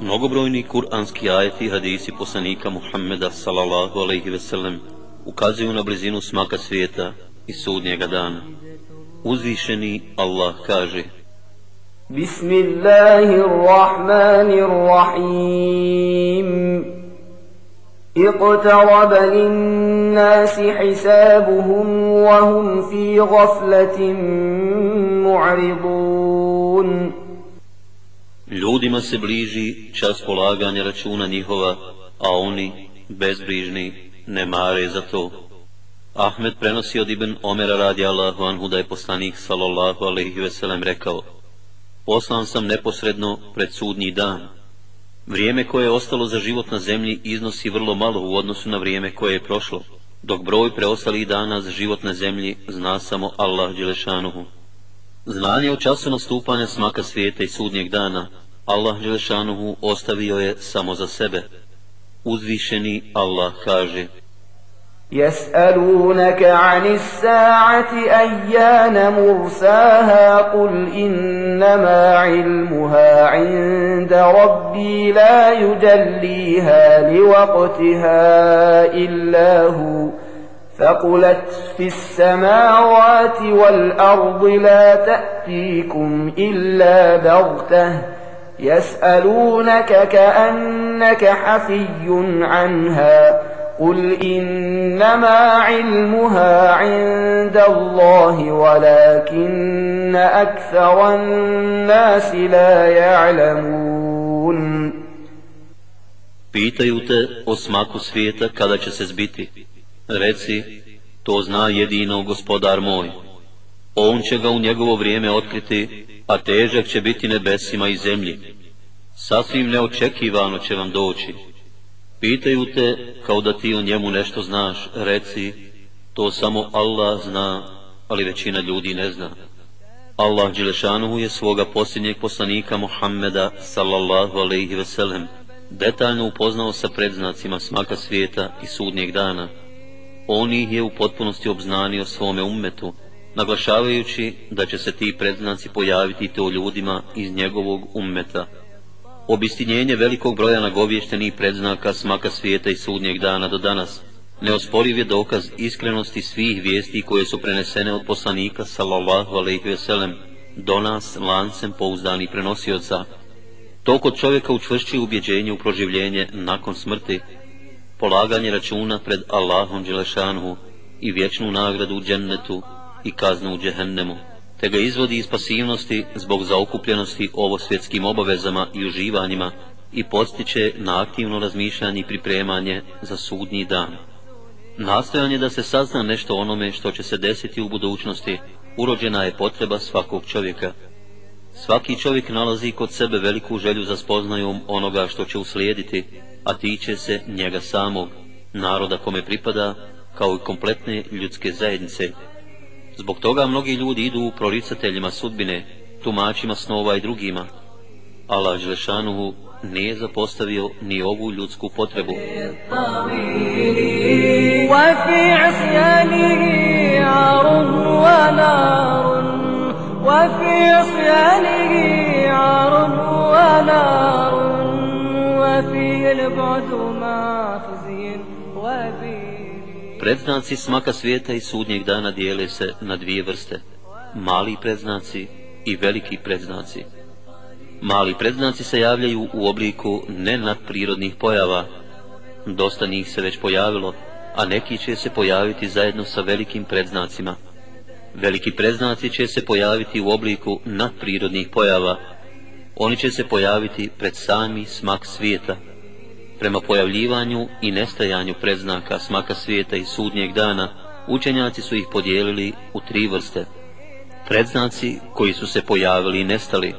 Mnogobrojni kuranski ajeti i hadisi poslanika Muhammeda sallallahu alaihi ve sellem ukazuju na blizinu smaka svijeta i sudnjega dana. Uzvišeni Allah kaže Bismillahirrahmanirrahim اقترب للناس حسابهم وهم في غفلة معرضون Ljudima se bliži čas polaganja računa njihova, a oni, bezbrižni, ne mare za to. Ahmed prenosi od Ibn Omera radi Allahu anhu da je poslanik sallallahu alaihi veselem rekao Poslan sam neposredno pred sudnji dan. Vrijeme koje je ostalo za život na zemlji iznosi vrlo malo u odnosu na vrijeme koje je prošlo, dok broj preostalih dana za život na zemlji zna samo Allah Đelešanuhu. Znanje o času nastupanja smaka svijeta i sudnjeg dana Allah Đelešanuhu ostavio je samo za sebe. Uzvišeni Allah kaže يسألونك عن الساعة أيان مرساها قل إنما علمها عند ربي لا يجليها لوقتها إلا هو فقلت في السماوات والأرض لا تأتيكم إلا بغتة يسألونك كأنك حفي عنها قل إنما علمها عند الله ولكن أكثر الناس لا يعلمون Pitaju te o smaku svijeta kada će se zbiti. Reci, to zna jedino gospodar moj. On će ga u njegovo vrijeme otkriti, a težak će biti nebesima i zemlji. Sasvim neočekivano će vam doći. Pitaju te kao da ti o njemu nešto znaš, reci, to samo Allah zna, ali većina ljudi ne zna. Allah Đelešanuhu je svoga posljednjeg poslanika Muhammeda, sallallahu alaihi ve sellem, detaljno upoznao sa predznacima smaka svijeta i sudnjeg dana. On ih je u potpunosti obznanio svome ummetu, naglašavajući da će se ti predznaci pojaviti te ljudima iz njegovog ummeta, obistinjenje velikog broja nagovještenih predznaka smaka svijeta i sudnjeg dana do danas, neosporiv je dokaz iskrenosti svih vijesti koje su prenesene od poslanika sallallahu alaihi veselem do nas lancem pouzdani prenosioca. To kod čovjeka učvršći ubjeđenje u proživljenje nakon smrti, polaganje računa pred Allahom Đelešanhu i vječnu nagradu u džennetu i kaznu u džehennemu te ga izvodi iz pasivnosti zbog zaokupljenosti ovo svjetskim obavezama i uživanjima i podstiče na aktivno razmišljanje i pripremanje za sudnji dan. Nastojanje da se sazna nešto onome što će se desiti u budućnosti, urođena je potreba svakog čovjeka. Svaki čovjek nalazi kod sebe veliku želju za spoznajom onoga što će uslijediti, a tiče se njega samog, naroda kome pripada, kao i kompletne ljudske zajednice, Zbog toga mnogi ljudi idu u proricateljima sudbine, tumačima snova i drugima. Allah Želešanuhu nije zapostavio ni ovu ljudsku potrebu. وفي البعد ماخزين وفي Predznaci smaka svijeta i sudnjeg dana dijele se na dvije vrste. Mali predznaci i veliki predznaci. Mali predznaci se javljaju u obliku nenadprirodnih pojava. Dosta njih se već pojavilo, a neki će se pojaviti zajedno sa velikim predznacima. Veliki preznaci će se pojaviti u obliku nadprirodnih pojava. Oni će se pojaviti pred sami smak svijeta prema pojavljivanju i nestajanju preznaka smaka svijeta i sudnjeg dana, učenjaci su ih podijelili u tri vrste. Predznaci koji su se pojavili i nestali,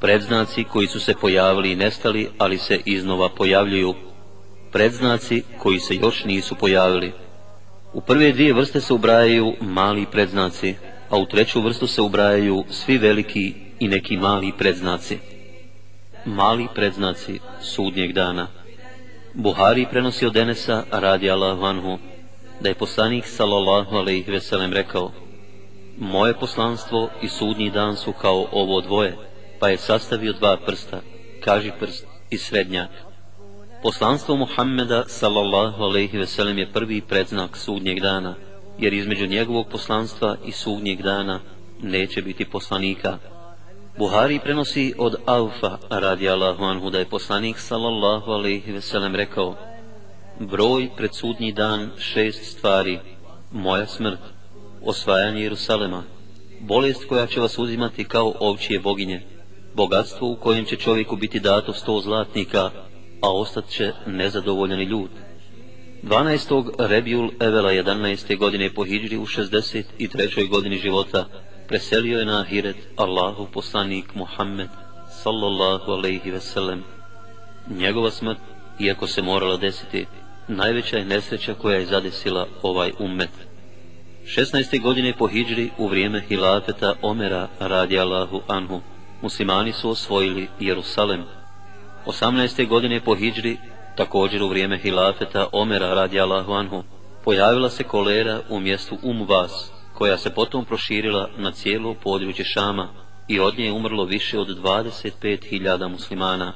predznaci koji su se pojavili i nestali, ali se iznova pojavljuju, predznaci koji se još nisu pojavili. U prve dvije vrste se ubrajaju mali predznaci, a u treću vrstu se ubrajaju svi veliki i neki mali predznaci. Mali predznaci sudnjeg dana. Buhari prenosi od Enesa radi Allah vanhu, da je poslanik sallallahu alejhi ve sellem rekao Moje poslanstvo i sudnji dan su kao ovo dvoje, pa je sastavio dva prsta, kaži prst i srednjak. Poslanstvo Muhammeda sallallahu alejhi ve sellem je prvi predznak sudnjeg dana, jer između njegovog poslanstva i sudnjeg dana neće biti poslanika. Buhari prenosi od Aufa radi Allahu anhu da je poslanik sallallahu alejhi ve sellem rekao broj pred sudnji dan šest stvari moja smrt, osvajanje Jerusalema, bolest koja će vas uzimati kao ovčije boginje, bogatstvo u kojem će čovjeku biti dato sto zlatnika, a ostat će nezadovoljeni ljud. 12. Rebjul Evela 11. godine po Hidžri u 63. godini života preselio je na Ahiret Allahu poslanik Muhammed sallallahu alaihi ve sellem. Njegova smrt, iako se morala desiti, najveća je nesreća koja je zadesila ovaj ummet. 16. godine po Hidžri u vrijeme hilafeta Omera radi Allahu Anhu, muslimani su osvojili Jerusalem. 18. godine po Hidžri, također u vrijeme hilafeta Omera radi Allahu Anhu, pojavila se kolera u mjestu Umvas, koja se potom proširila na cijelo područje Šama i od nje je umrlo više od 25.000 muslimana.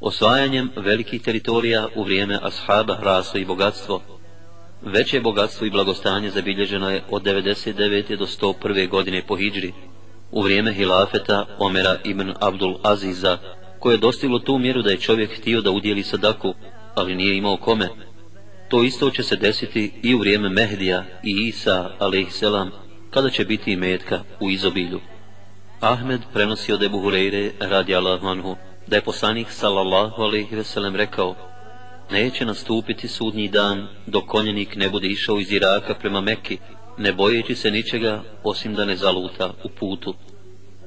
Osvajanjem velikih teritorija u vrijeme ashaba raso i bogatstvo, veće bogatstvo i blagostanje zabilježeno je od 99. do 101. godine po Hidžri, u vrijeme hilafeta Omera ibn Abdul Aziza, koje je dostiglo tu mjeru da je čovjek htio da udjeli sadaku, ali nije imao kome. To isto će se desiti i u vrijeme Mehdija i Isa, alaihisselam, kada će biti metka u izobilju. Ahmed prenosi od Ebu Hureyre, radi Allah da je poslanik sallallahu alaihi veselem rekao neće nastupiti sudnji dan dok konjenik ne bude išao iz Iraka prema Mekki, ne bojeći se ničega osim da ne zaluta u putu.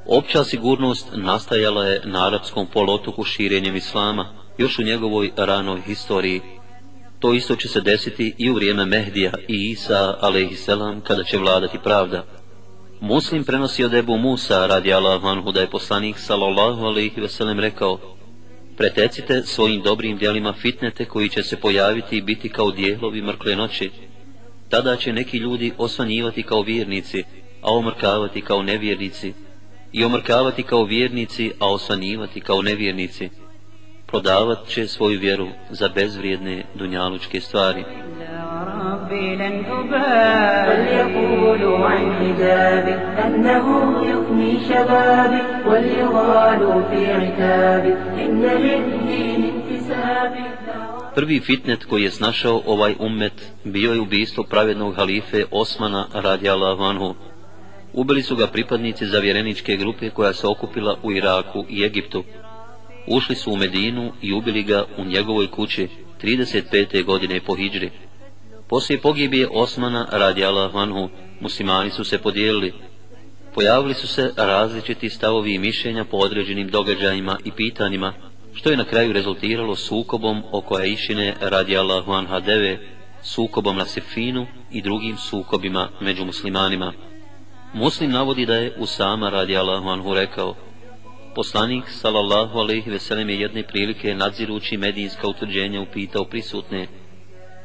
Opća sigurnost nastajala je na arapskom polotoku širenjem islama, još u njegovoj ranoj historiji. To isto će se desiti i u vrijeme Mehdija i Isa, alaihisselam, kada će vladati pravda. Muslim prenosi od Ebu Musa, radi Allah vanhu, da je poslanik, sallallahu alaihi veselem, rekao, pretecite svojim dobrim djelima fitnete koji će se pojaviti i biti kao dijelovi mrkle noći. Tada će neki ljudi osvanjivati kao vjernici, a omrkavati kao nevjernici, i omrkavati kao vjernici, a osvanjivati kao nevjernici. Prodavat će svoju vjeru za bezvrijedne dunjalučke stvari. ربي لن أبالي فليقولوا عن حجابي أنه يفني شبابي وليغالوا في عتابي إن للدين انتسابي Prvi fitnet koji je snašao ovaj ummet bio je ubistvo pravednog halife Osmana radi Allahu Ubili su ga pripadnici zavjereničke grupe koja se okupila u Iraku i Egiptu. Ušli su u Medinu i ubili ga u njegovoj kući 35. godine po Hidžri. Poslije pogibije Osmana radi Allahu muslimani su se podijelili. Pojavili su se različiti stavovi i mišljenja po određenim događajima i pitanjima, što je na kraju rezultiralo sukobom oko Aishine radi Allah anha deve, sukobom na Sefinu i drugim sukobima među muslimanima. Muslim navodi da je Usama radi Allahu anhu rekao, Poslanik, sallallahu alaihi veselem, je jedne prilike nadzirući medijinska utvrđenja upitao prisutne,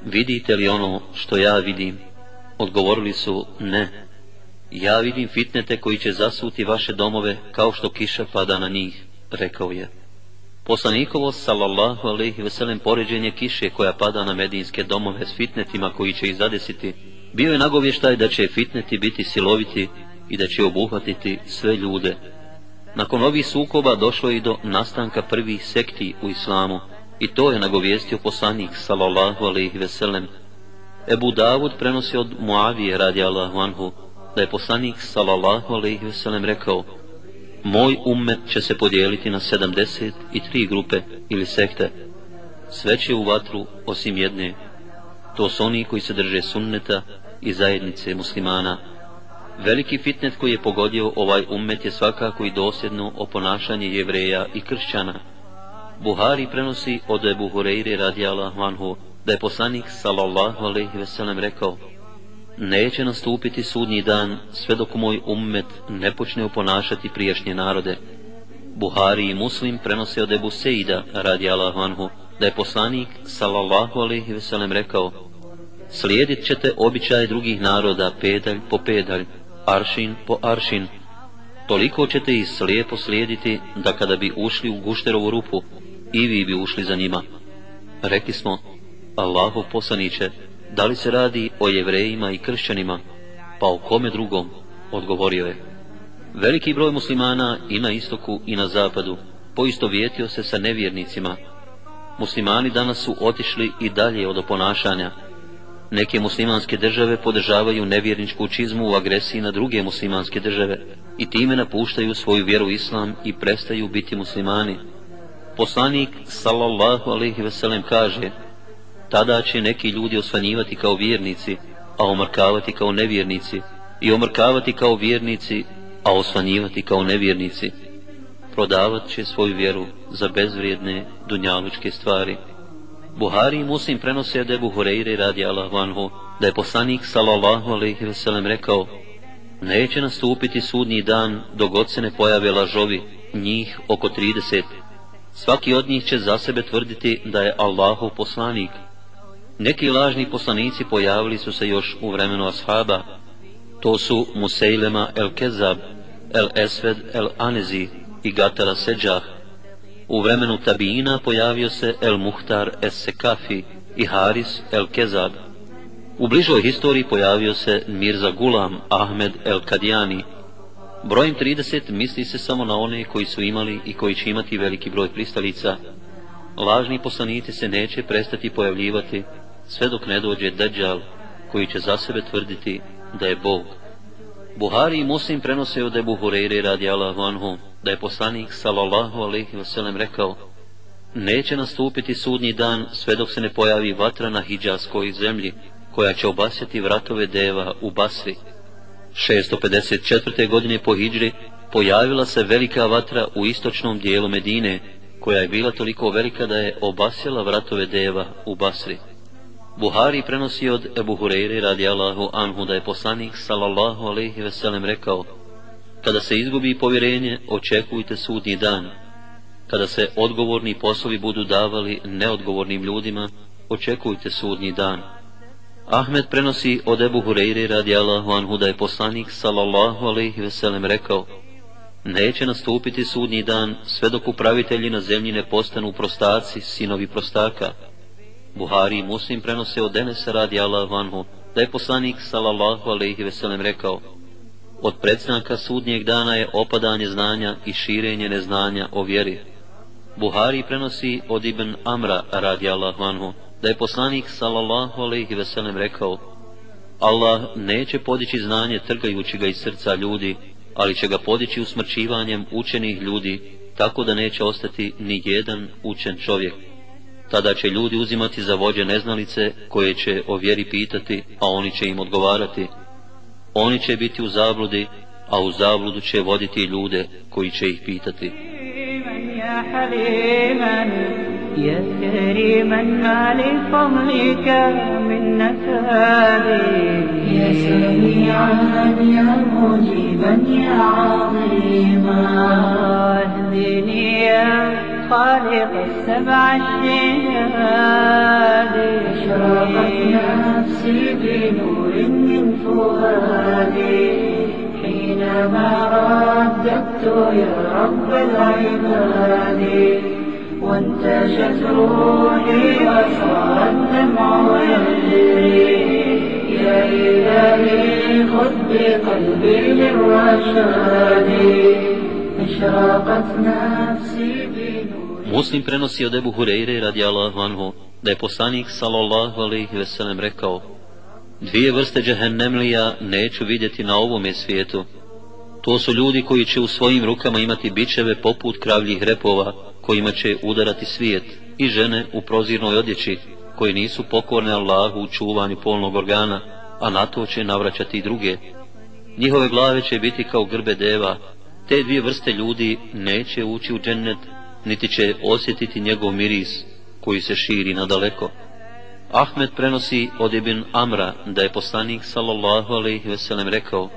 vidite li ono što ja vidim? Odgovorili su, ne. Ja vidim fitnete koji će zasuti vaše domove kao što kiša pada na njih, rekao je. Poslanikovo, sallallahu alaihi veselem, poređenje kiše koja pada na medijinske domove s fitnetima koji će ih zadesiti, bio je nagovještaj da će fitneti biti siloviti i da će obuhvatiti sve ljude. Nakon ovih sukoba došlo je i do nastanka prvih sekti u islamu, I to je nagovijestio poslanik sallallahu alaihi veselem. Ebu Davud prenosi od Muavije radi Allahu anhu, da je poslanik sallallahu alaihi veselem rekao, moj ummet će se podijeliti na 73 grupe ili sekte. Sve će u vatru osim jedne. To su oni koji se drže sunneta i zajednice muslimana. Veliki fitnet koji je pogodio ovaj ummet je svakako i dosjedno oponašanje jevreja i kršćana. Buhari prenosi od Ebu Hureyre radijalahu anhu da je poslanik sallallahu alaihi veselem rekao Neće nastupiti sudnji dan sve dok moj ummet ne počne oponašati prijašnje narode. Buhari i Muslim prenose od Ebu Sejda radijalahu anhu da je poslanik sallallahu alaihi veselem rekao Slijedit ćete običaje drugih naroda pedalj po pedalj, aršin po aršin. Toliko ćete ih slijepo slijediti da kada bi ušli u gušterovu rupu, i vi bi ušli za njima. Rekli smo, Allahov poslaniće, da li se radi o jevrejima i kršćanima, pa o kome drugom, odgovorio je. Veliki broj muslimana i na istoku i na zapadu poistovjetio se sa nevjernicima. Muslimani danas su otišli i dalje od oponašanja. Neke muslimanske države podržavaju nevjerničku čizmu u agresiji na druge muslimanske države i time napuštaju svoju vjeru islam i prestaju biti muslimani. Poslanik sallallahu alaihi ve sellem kaže: Tada će neki ljudi osvanjivati kao vjernici, a omrkavati kao nevjernici, i omrkavati kao vjernici, a osvanjivati kao nevjernici. Prodavat će svoju vjeru za bezvrijedne dunjalučke stvari. Buhari i Muslim prenose od Ebu Hureyre radi Allahu anhu, da je poslanik sallallahu alejhi ve sellem rekao: Neće nastupiti sudnji dan dok god se ne pojave lažovi, njih oko 30. Svaki od njih će za sebe tvrditi da je Allahov poslanik. Neki lažni poslanici pojavili su se još u vremenu ashaba. To su Musejlema el Kezab, el Esved el Anezi i Gatara Seđah. U vremenu Tabina pojavio se el Muhtar es Sekafi i Haris el Kezab. U bližoj historiji pojavio se Mirza Gulam Ahmed el Kadjani, Brojem 30 misli se samo na one koji su imali i koji će imati veliki broj pristalica. Lažni poslanici se neće prestati pojavljivati sve dok ne dođe Dajjal koji će za sebe tvrditi da je Bog. Buhari i Muslim prenose od Ebu Hureyre radi Allahu anhu da je poslanik sallallahu alaihi wasallam rekao Neće nastupiti sudnji dan sve dok se ne pojavi vatra na hijđaskoj zemlji koja će obasjati vratove deva u Basri. 654. godine po Hidžri pojavila se velika vatra u istočnom dijelu Medine, koja je bila toliko velika da je obasjala vratove deva u Basri. Buhari prenosi od Ebu Hureyre radi Allahu anhu da je poslanik sallallahu alaihi veselem rekao Kada se izgubi povjerenje, očekujte sudnji dan. Kada se odgovorni poslovi budu davali neodgovornim ljudima, očekujte sudnji dan. Ahmed prenosi od Ebu Hureyre radi Allahu anhu da je poslanik sallallahu alaihi veselem rekao Neće nastupiti sudnji dan sve dok upravitelji na zemlji ne postanu prostaci, sinovi prostaka. Buhari i Muslim prenose od Denesa radi Allah anhu da je poslanik sallallahu alaihi veselem rekao Od predznaka sudnjeg dana je opadanje znanja i širenje neznanja o vjeri. Buhari prenosi od Ibn Amra radi Allah vanhu, da je poslanik sallallahu alejhi veselem rekao Allah neće podići znanje trgajući ga iz srca ljudi, ali će ga podići usmrćivanjem učenih ljudi, tako da neće ostati ni jedan učen čovjek Tada će ljudi uzimati za vođe neznalice koje će o vjeri pitati, a oni će im odgovarati. Oni će biti u zabludi, a u zabludu će voditi ljude koji će ih pitati. يا كريما ما لفضلك من نفادي يا سميعا يا مجيبا يا عظيما اهدني يا خالق السبع الشهاد. اشرقت نفسي بنور من فؤادي. حينما رددت يا رب العباد. وانتشت روحي وصار الدمع يجري يا إلهي خذ بقلبي للرشاد. اشرقت نفسي Muslim prenosi od Ebu Hureyre radi Allahu anhu da je poslanik sallallahu alaihi ve sellem rekao Dvije vrste džehennemlija neću vidjeti na ovome svijetu. To su ljudi koji će u svojim rukama imati bičeve poput kravljih repova, kojima će udarati svijet i žene u prozirnoj odjeći koji nisu pokorne Allahu u čuvanju polnog organa, a na to će navraćati i druge. Njihove glave će biti kao grbe deva, te dvije vrste ljudi neće ući u džennet, niti će osjetiti njegov miris koji se širi nadaleko. Ahmed prenosi od Ibn Amra da je poslanik sallallahu alaihi veselem rekao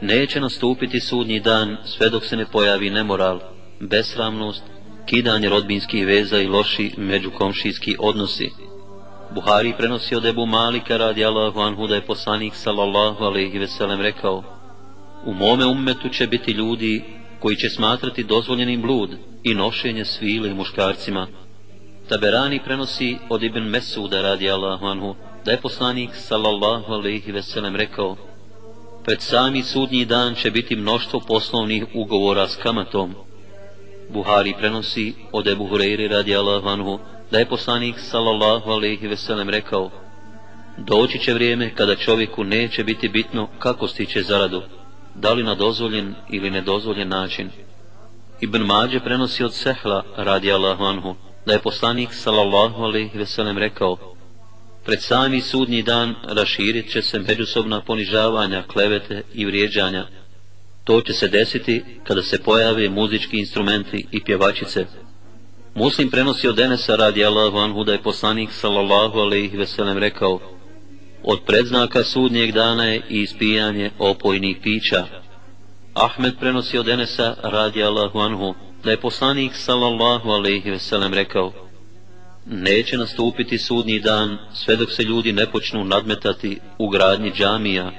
Neće nastupiti sudnji dan sve dok se ne pojavi nemoral, besramnost kidanje rodbinskih veza i loši međukomšijski odnosi. Buhari prenosi od Ebu Malika radi Allahu anhu da je poslanik sallallahu alaihi veselem rekao U mome ummetu će biti ljudi koji će smatrati dozvoljenim blud i nošenje svile muškarcima. Taberani prenosi od Ibn Mesuda radi Allahu anhu, da je poslanik sallallahu alaihi veselem rekao, pred sami sudnji dan će biti mnoštvo poslovnih ugovora s kamatom. Buhari prenosi od Ebu Hureyri radi Allahu anhu, da je poslanik sallallahu alaihi veselem rekao, doći će vrijeme kada čovjeku neće biti bitno kako stiće zaradu, da li na dozvoljen ili nedozvoljen način. Ibn Mađe prenosi od Sehla radi Allahu anhu, da je poslanik sallallahu alaihi veselem rekao, pred sami sudnji dan raširit će se međusobna ponižavanja, klevete i vrijeđanja. To će se desiti kada se pojave muzički instrumenti i pjevačice. Muslim prenosi od Enesa radi Allahu anhu da je poslanik sallallahu alaihi veselem rekao, od predznaka sudnjeg dana je i ispijanje opojnih pića. Ahmed prenosi od Enesa radi Allahu anhu da je poslanik sallallahu alaihi veselem rekao, neće nastupiti sudnji dan sve dok se ljudi ne počnu nadmetati u gradnji džamija.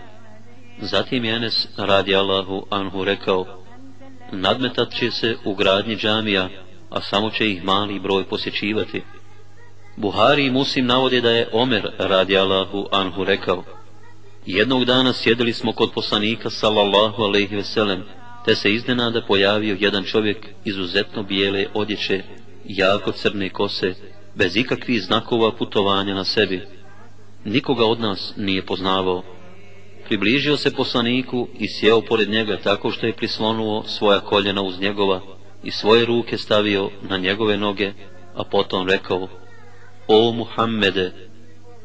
Zatim je Enes radi Allahu anhu rekao, nadmetat će se u gradnji džamija, a samo će ih mali broj posjećivati. Buhari i Musim navode da je Omer radi Allahu anhu rekao, jednog dana sjedili smo kod poslanika sallallahu alaihi veselem, te se iznenada pojavio jedan čovjek izuzetno bijele odjeće, jako crne kose, bez ikakvih znakova putovanja na sebi. Nikoga od nas nije poznavao. Približio se poslaniku i sjeo pored njega tako što je prislonuo svoja koljena uz njegova i svoje ruke stavio na njegove noge, a potom rekao, O Muhammede,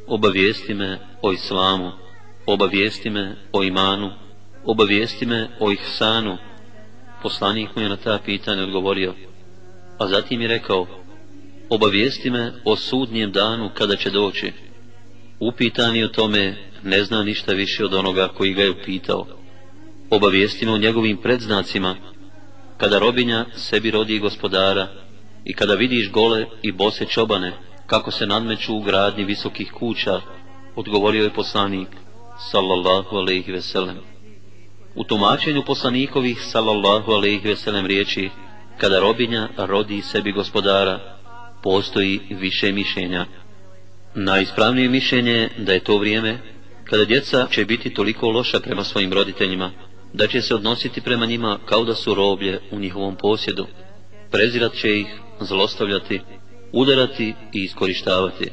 obavijesti me o islamu, obavijesti me o imanu, obavijesti me o ihsanu. Poslanik mu je na ta pitanja odgovorio, a zatim je rekao, obavijesti me o sudnjem danu kada će doći. Upitani o tome ne zna ništa više od onoga koji ga je upitao. Obavijesti me o njegovim predznacima, kada robinja sebi rodi gospodara i kada vidiš gole i bose čobane, kako se nadmeću u gradnji visokih kuća, odgovorio je poslanik, sallallahu alaihi veselem. U tumačenju poslanikovih, sallallahu alaihi veselem riječi, kada robinja rodi sebi gospodara, postoji više mišljenja. Najispravnije mišljenje je da je to vrijeme kada djeca će biti toliko loša prema svojim roditeljima, da će se odnositi prema njima kao da su roblje u njihovom posjedu. Prezirat će ih, zlostavljati, udarati i iskorištavati.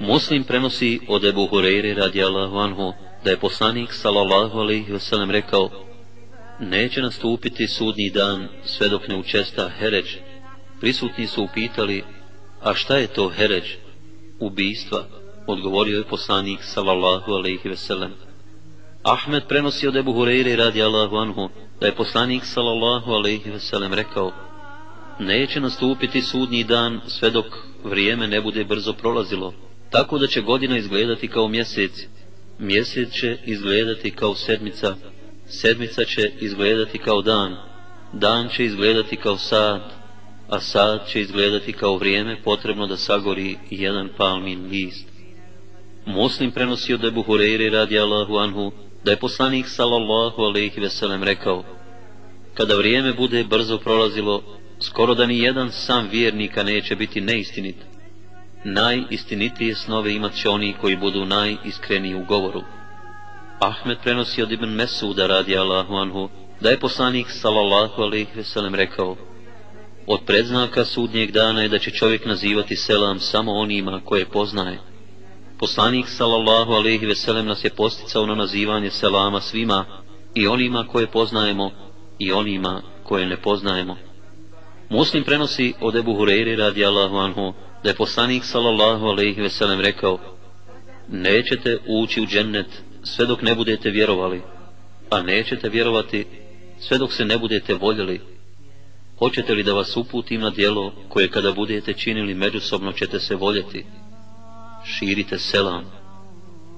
Muslim prenosi od Ebu Hureyre radijallahu anhu da je poslanik sallallahu alaihi wasallam rekao neće nastupiti sudnji dan sve dok ne učesta heređ prisutni su upitali, a šta je to heređ, Ubistva, odgovorio je poslanik sallallahu alaihi veselem. Ahmed prenosi od Ebu Hureyre radi Allahu anhu, da je poslanik sallallahu alaihi veselem rekao, neće nastupiti sudnji dan sve dok vrijeme ne bude brzo prolazilo, tako da će godina izgledati kao mjesec, mjesec će izgledati kao sedmica, sedmica će izgledati kao dan, dan će izgledati kao sad, a sad će izgledati kao vrijeme potrebno da sagori jedan palmin list. Muslim prenosio da je Buhureyri radi Allahu anhu, da je poslanik sallallahu alaihi veselem rekao, kada vrijeme bude brzo prolazilo, skoro da ni jedan sam vjernika neće biti neistinit. Najistinitije snove imat će oni koji budu najiskreniji u govoru. Ahmed prenosi od Ibn Mesuda radi Allahu anhu, da je poslanik sallallahu alaihi veselem rekao, Od predznaka sudnjeg dana je da će čovjek nazivati selam samo onima koje poznaje. Poslanik sallallahu alaihi veselem nas je posticao na nazivanje selama svima i onima koje poznajemo i onima koje ne poznajemo. Muslim prenosi od Ebu Hureyri radi Allahu anhu da je poslanik sallallahu alaihi veselem rekao Nećete ući u džennet sve dok ne budete vjerovali, a nećete vjerovati sve dok se ne budete voljeli Hoćete li da vas uputim na dijelo koje kada budete činili međusobno ćete se voljeti? Širite selam.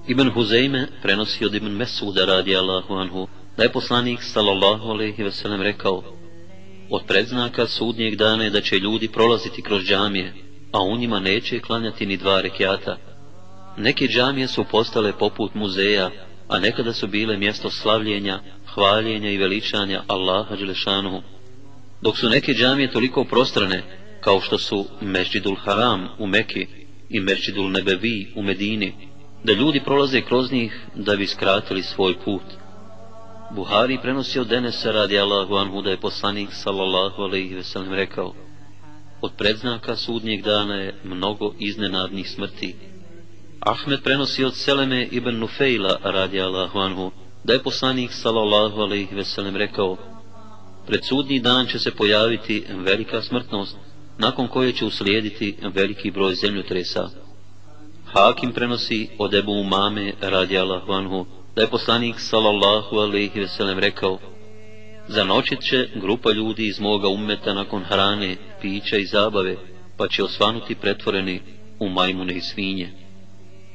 Ibn Huzeyme prenosi od Ibn Mesuda radi Allahu anhu, da je poslanik sallallahu alaihi ve sellem rekao, od predznaka sudnjeg dana je da će ljudi prolaziti kroz džamije, a u njima neće klanjati ni dva rekiata. Neke džamije su postale poput muzeja, a nekada su bile mjesto slavljenja, hvaljenja i veličanja Allaha Đelešanuhu. Dok su neke džamije toliko prostrane, kao što su Međidul Haram u Meki i Međidul Nebevi u Medini, da ljudi prolaze kroz njih da bi skratili svoj put. Buhari prenosi od Denesa radi Allahu anhu da je poslanik sallallahu alaihi ve sellem rekao od predznaka sudnjeg dana je mnogo iznenadnih smrti. Ahmed prenosi od Seleme ibn Nufejla radi Allahu anhu da je poslanik sallallahu alaihi ve sellem rekao pred sudnji dan će se pojaviti velika smrtnost nakon koje će uslijediti veliki broj zemljotresa. Hakim prenosi od Ebu Umame radi Allahu anhu da je poslanik sallallahu alaihi ve sellem rekao Zanočit će grupa ljudi iz moga ummeta nakon hrane, pića i zabave, pa će osvanuti pretvoreni u majmune i svinje.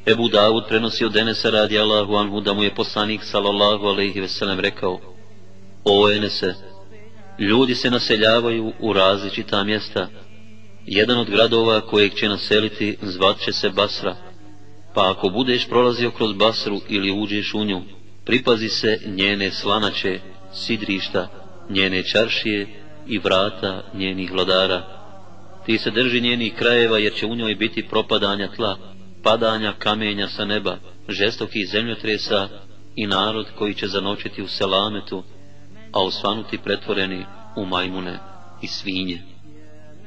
Ebu Davud prenosi od Enesa radi Allahu anhu da mu je poslanik sallallahu alaihi ve sellem rekao O Enese, ljudi se naseljavaju u različita mjesta. Jedan od gradova kojeg će naseliti zvat će se Basra, pa ako budeš prolazio kroz Basru ili uđeš u nju, pripazi se njene slanače, sidrišta, njene čaršije i vrata njenih vladara. Ti se drži njenih krajeva jer će u njoj biti propadanja tla, padanja kamenja sa neba, žestokih zemljotresa i narod koji će zanočiti u selametu, a osvanuti pretvoreni u majmune i svinje.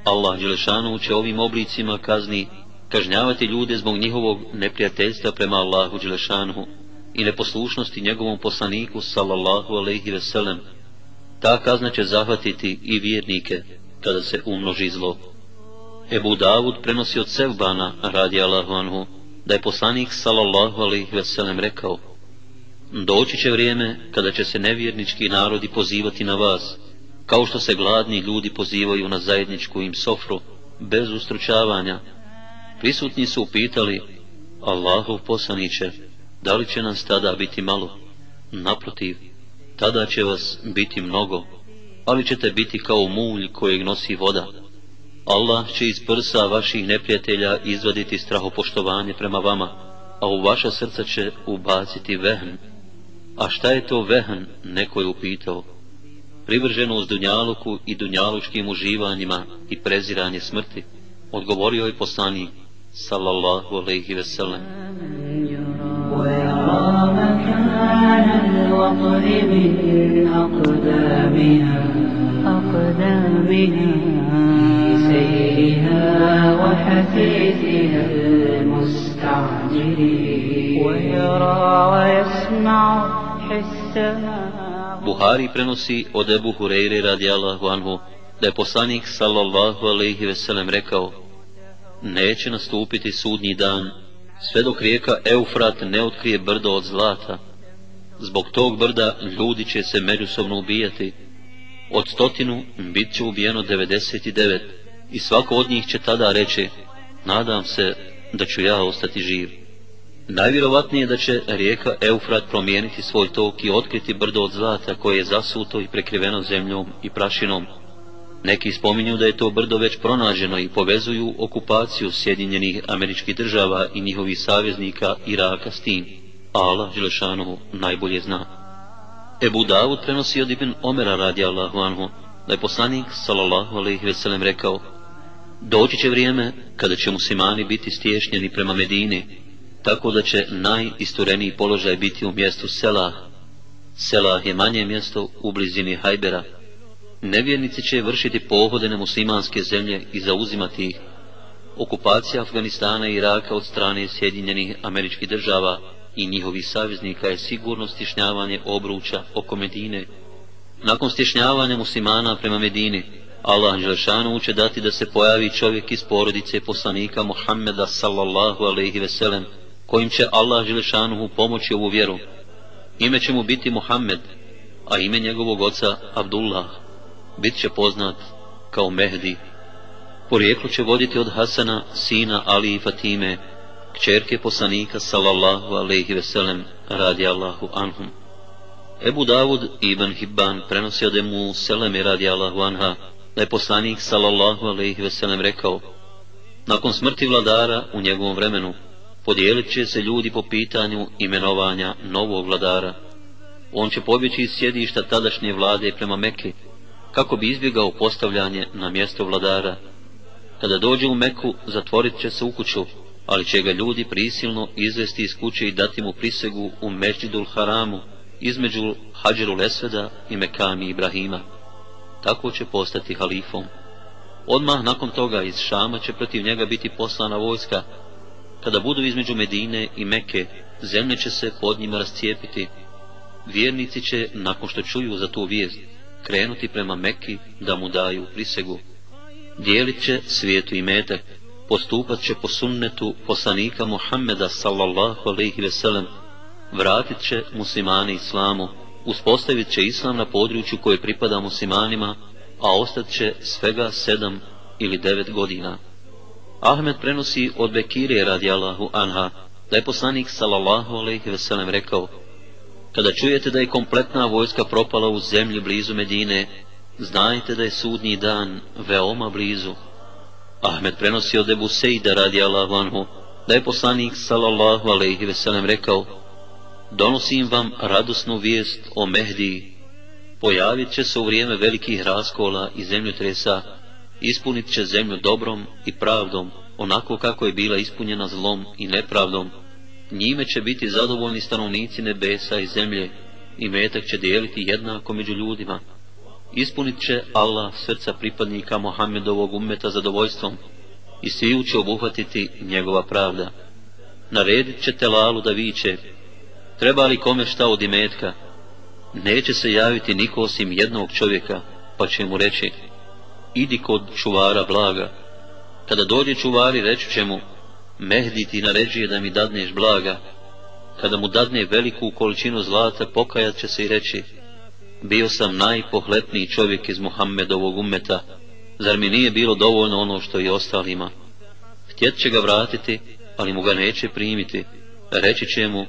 Allah Đelešanu će ovim oblicima kazni kažnjavati ljude zbog njihovog neprijateljstva prema Allahu Đelešanhu i neposlušnosti njegovom poslaniku sallallahu alaihi ve sellem. Ta kazna će zahvatiti i vjernike kada se umnoži zlo. Ebu Davud prenosi od Sevbana radi Allahu anhu da je poslanik sallallahu alaihi ve sellem rekao Doći će vrijeme kada će se nevjernički narodi pozivati na vas, kao što se gladni ljudi pozivaju na zajedničku im sofru, bez ustručavanja. Prisutni su upitali, Allahov poslaniće, da li će nas tada biti malo? Naprotiv, tada će vas biti mnogo, ali ćete biti kao mulj kojeg nosi voda. Allah će iz prsa vaših neprijatelja izvaditi strahopoštovanje prema vama, a u vaša srca će ubaciti vehn. A šta je to vehn, neko je upitao. Privrženo uz dunjaluku i dunjalučkim uživanjima i preziranje smrti, odgovorio je poslanik, sallallahu alaihi ve sellem. ويرى مكان الوطن من أقدامها أقدامها في سيرها وحثيثها المستعجل ويرى ويسمع حسها Buhari prenosi od Ebu Hureyre radijallahu anhu da je poslanik sallallahu alaihi ve sellem rekao neće nastupiti sudnji dan sve dok rijeka Eufrat ne otkrije brdo od zlata. Zbog tog brda ljudi će se međusobno ubijati. Od stotinu bit će ubijeno 99 i svako od njih će tada reći nadam se da ću ja ostati živ. Najvjerovatnije da će rijeka Eufrat promijeniti svoj tok i otkriti brdo od zlata koje je zasuto i prekriveno zemljom i prašinom. Neki spominju da je to brdo već pronađeno i povezuju okupaciju Sjedinjenih američkih država i njihovih saveznika Iraka s tim. Allah Đelešanovu najbolje zna. Ebu Davud prenosi od Ibn Omera radi Allahu anhu, da je poslanik sallallahu alaihi ve sellem rekao Doći će vrijeme kada će muslimani biti stješnjeni prema Medini, tako da će najistureniji položaj biti u mjestu Selah. Selah je manje mjesto u blizini Hajbera, Nevjernici će vršiti pohode na muslimanske zemlje i zauzimati ih. Okupacija Afganistana i Iraka od strane Sjedinjenih američkih država i njihovih saveznika je sigurno stišnjavanje obruča oko Medine. Nakon stišnjavanja muslimana prema Medini, Allah Želešanu će dati da se pojavi čovjek iz porodice poslanika Muhammeda sallallahu alaihi veselem, kojim će Allah Želešanu pomoći ovu vjeru. Ime će mu biti Muhammed, a ime njegovog oca Abdullah bit će poznat kao Mehdi. Porijeklo će voditi od Hasana, sina Ali i Fatime, kćerke poslanika sallallahu alaihi veselem radi Allahu anhum. Ebu Davud ibn Hibban prenosi od Emu Seleme radi Allahu anha, da je poslanik sallallahu alaihi veselem rekao, nakon smrti vladara u njegovom vremenu, Podijelit će se ljudi po pitanju imenovanja novog vladara. On će pobjeći iz sjedišta tadašnje vlade prema Mekke, kako bi izbjegao postavljanje na mjesto vladara. Kada dođe u Meku, zatvorit će se u kuću, ali će ga ljudi prisilno izvesti iz kuće i dati mu prisegu u Međidul Haramu, između Hadžerul Esveda i Mekami Ibrahima. Tako će postati halifom. Odmah nakon toga iz Šama će protiv njega biti poslana vojska. Kada budu između Medine i Meke, zemlje će se pod njima rascijepiti. Vjernici će, nakon što čuju za tu vijest, krenuti prema Meki da mu daju prisegu. Dijelit će svijetu i metak, postupat će po sunnetu poslanika Muhammeda sallallahu alaihi veselem, vratit će muslimani islamu, uspostavit će islam na području koje pripada muslimanima, a ostat će svega sedam ili devet godina. Ahmed prenosi od Bekire radijallahu anha, da je poslanik sallallahu alaihi veselem rekao, kada čujete da je kompletna vojska propala u zemlji blizu Medine, znajte da je sudnji dan veoma blizu. Ahmed prenosi od Ebu Sejda radi Allahu anhu, da je poslanik sallallahu alaihi veselem rekao, donosim vam radosnu vijest o Mehdi, pojavit će se u vrijeme velikih raskola i zemljotresa, ispunit će zemlju dobrom i pravdom, onako kako je bila ispunjena zlom i nepravdom, njime će biti zadovoljni stanovnici nebesa i zemlje, i metak će dijeliti jednako među ljudima. Ispunit će Allah srca pripadnika Mohamedovog ummeta zadovoljstvom, i sviju će obuhvatiti njegova pravda. Naredit će telalu da viće, treba li kome šta od imetka, neće se javiti niko osim jednog čovjeka, pa će mu reći, idi kod čuvara blaga. Kada dođe čuvari, reći će mu, Mehdi ti naređuje da mi dadneš blaga. Kada mu dadne veliku količinu zlata, pokajat će se i reći, bio sam najpohlepniji čovjek iz Muhammedovog umeta, zar mi nije bilo dovoljno ono što i ostalima? Htjet će ga vratiti, ali mu ga neće primiti, reći će mu,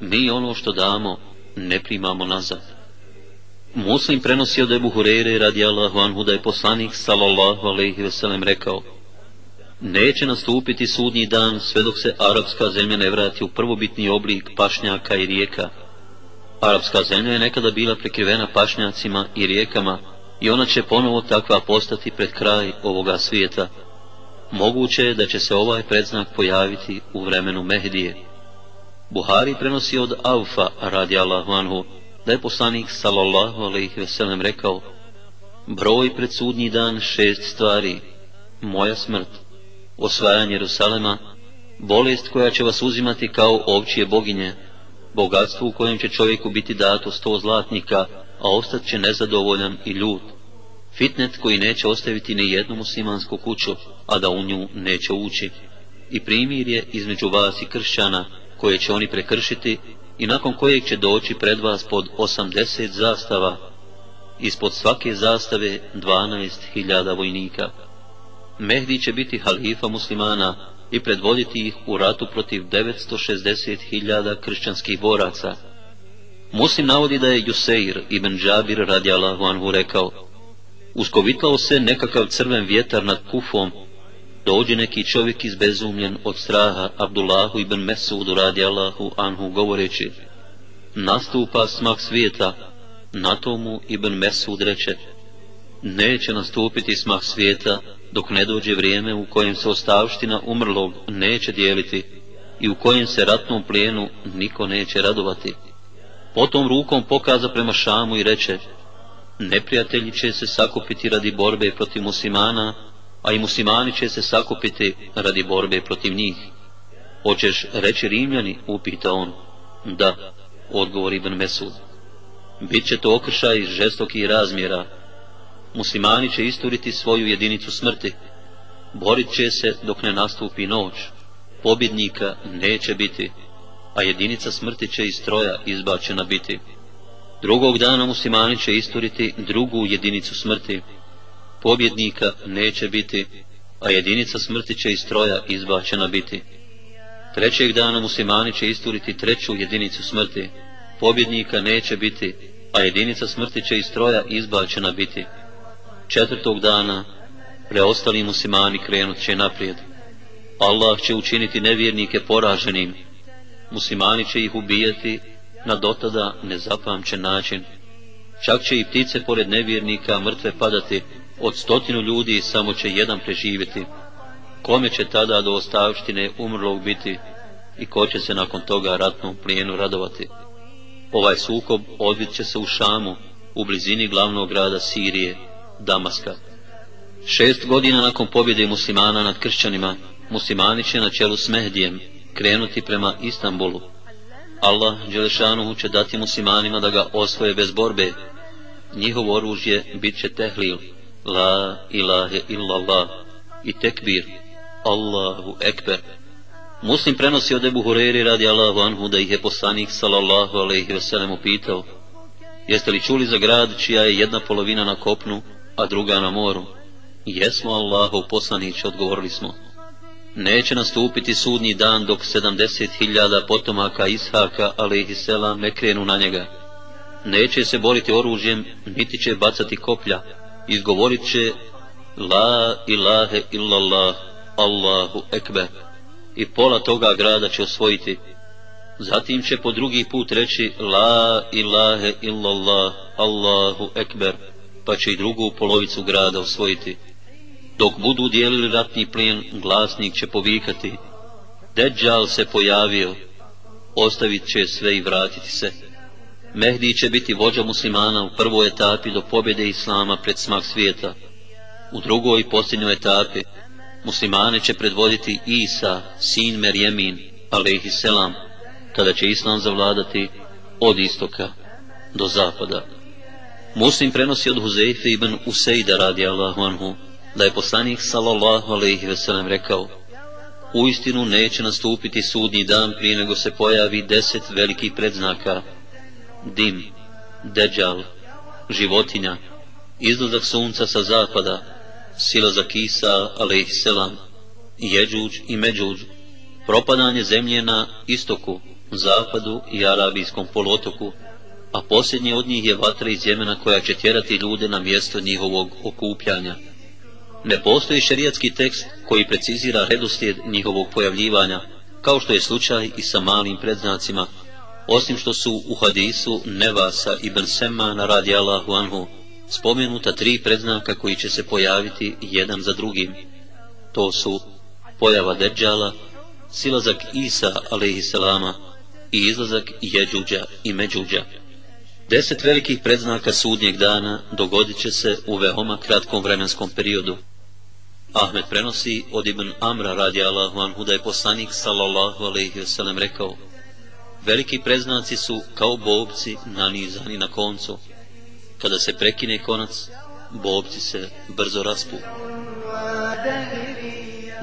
mi ono što damo, ne primamo nazad. Muslim prenosi od Ebu Hureyre radi Allahu anhu da je poslanik sallallahu alaihi veselem rekao Neće nastupiti sudnji dan sve dok se arapska zemlja ne vrati u prvobitni oblik pašnjaka i rijeka. Arapska zemlja je nekada bila prekrivena pašnjacima i rijekama i ona će ponovo takva postati pred kraj ovoga svijeta. Moguće je da će se ovaj predznak pojaviti u vremenu Mehdije. Buhari prenosi od Avfa radi Allahu anhu da je poslanik sallallahu alaihi veselem rekao broj pred sudnji dan šest stvari moja smrt osvajanje Jerusalema bolest koja će vas uzimati kao ovčije boginje bogatstvo u kojem će čovjeku biti dato sto zlatnika a ostat će nezadovoljan i ljut fitnet koji neće ostaviti ni jednu muslimansku kuću a da u nju neće ući i primir je između vas i kršćana koje će oni prekršiti i nakon kojeg će doći pred vas pod 80 zastava, ispod svake zastave 12.000 vojnika. Mehdi će biti halifa muslimana i predvoditi ih u ratu protiv 960.000 kršćanskih boraca. Muslim navodi da je Juseir ibn Džabir radi Allahu anhu rekao, uskovitlao se nekakav crven vjetar nad kufom dođe neki čovjek izbezumljen od straha Abdullahu ibn Mesudu radi Allahu anhu govoreći nastupa smak svijeta na tomu ibn Mesud reče neće nastupiti smak svijeta dok ne dođe vrijeme u kojem se ostavština umrlog neće dijeliti i u kojem se ratnom plijenu niko neće radovati potom rukom pokaza prema Šamu i reče neprijatelji će se sakupiti radi borbe protiv muslimana a i muslimani će se sakupiti radi borbe protiv njih. Hoćeš reći Rimljani, upita on. Da, odgovori Ibn Mesud. Biće to okršaj žestokih razmjera. Muslimani će isturiti svoju jedinicu smrti. Borit će se dok ne nastupi noć. Pobjednika neće biti, a jedinica smrti će iz stroja izbačena biti. Drugog dana muslimani će isturiti drugu jedinicu smrti pobjednika neće biti, a jedinica smrti će iz stroja izbačena biti. Trećeg dana muslimani će isturiti treću jedinicu smrti, pobjednika neće biti, a jedinica smrti će iz stroja izbačena biti. Četvrtog dana preostali muslimani krenut će naprijed. Allah će učiniti nevjernike poraženim, muslimani će ih ubijati na dotada nezapamćen način. Čak će i ptice pored nevjernika mrtve padati, od stotinu ljudi samo će jedan preživjeti. Kome će tada do ostavštine umrlog biti i ko će se nakon toga ratnom plijenu radovati? Ovaj sukob odvit će se u Šamu, u blizini glavnog grada Sirije, Damaska. Šest godina nakon pobjede muslimana nad kršćanima, muslimani će na čelu s Mehdijem krenuti prema Istanbulu. Allah Đelešanuhu će dati muslimanima da ga osvoje bez borbe. Njihov oružje bit će tehlil, la ilahe illallah i tekbir, Allahu ekber. Muslim prenosi od Ebu Hureri radi Allahu anhu da ih je poslanik sallallahu alaihi veselem upitao Jeste li čuli za grad čija je jedna polovina na kopnu, a druga na moru? Jesmo Allahov poslanić, odgovorili smo. Neće nastupiti sudnji dan dok sedamdeset hiljada potomaka Ishaka, alaihi selam, ne krenu na njega. Neće se boriti oružjem, niti će bacati koplja. Izgovorit će La ilahe illallah, Allahu ekber. I pola toga grada će osvojiti. Zatim će po drugi put reći La ilahe illallah, Allahu ekber. Pa će i drugu polovicu grada osvojiti. Dok budu dijelili ratni plijen, glasnik će povikati. Deđal se pojavio, ostavit će sve i vratiti se. Mehdi će biti vođa muslimana u prvoj etapi do pobjede Islama pred smak svijeta. U drugoj i posljednjoj etapi muslimane će predvoditi Isa, sin Merjemin, alaihi selam, kada će Islam zavladati od istoka do zapada. Muslim prenosi od Huzeife ibn Usejda radi Allahu anhu, da je poslanik sallallahu alejhi ve sellem rekao u istinu neće nastupiti sudnji dan prije nego se pojavi deset velikih predznaka. Dim, deđal, životinja, izlazak sunca sa zapada, silazak Kisa, alaihi selam, jeđuđ i međuđ, propadanje zemlje na istoku, zapadu i arabijskom polotoku, a posljednji od njih je vatra iz Jemena koja će tjerati ljude na mjesto njihovog okupljanja. Ne postoji šerijatski tekst koji precizira redoslijed njihovog pojavljivanja, kao što je slučaj i sa malim predznacima, osim što su u hadisu Nevasa ibn Sema radi Allahu anhu spomenuta tri predznaka koji će se pojaviti jedan za drugim. To su pojava Deđala, silazak Isa alaihissalama i izlazak Jeđuđa i Međuđa. Deset velikih predznaka sudnjeg dana dogodit će se u veoma kratkom vremenskom periodu. Ahmed prenosi od Ibn Amra radi Allahu anhu da je poslanik sallallahu alaihi wasallam rekao Veliki preznaci su kao bobci nanizani na koncu. Kada se prekine konac, bobci se brzo raspu.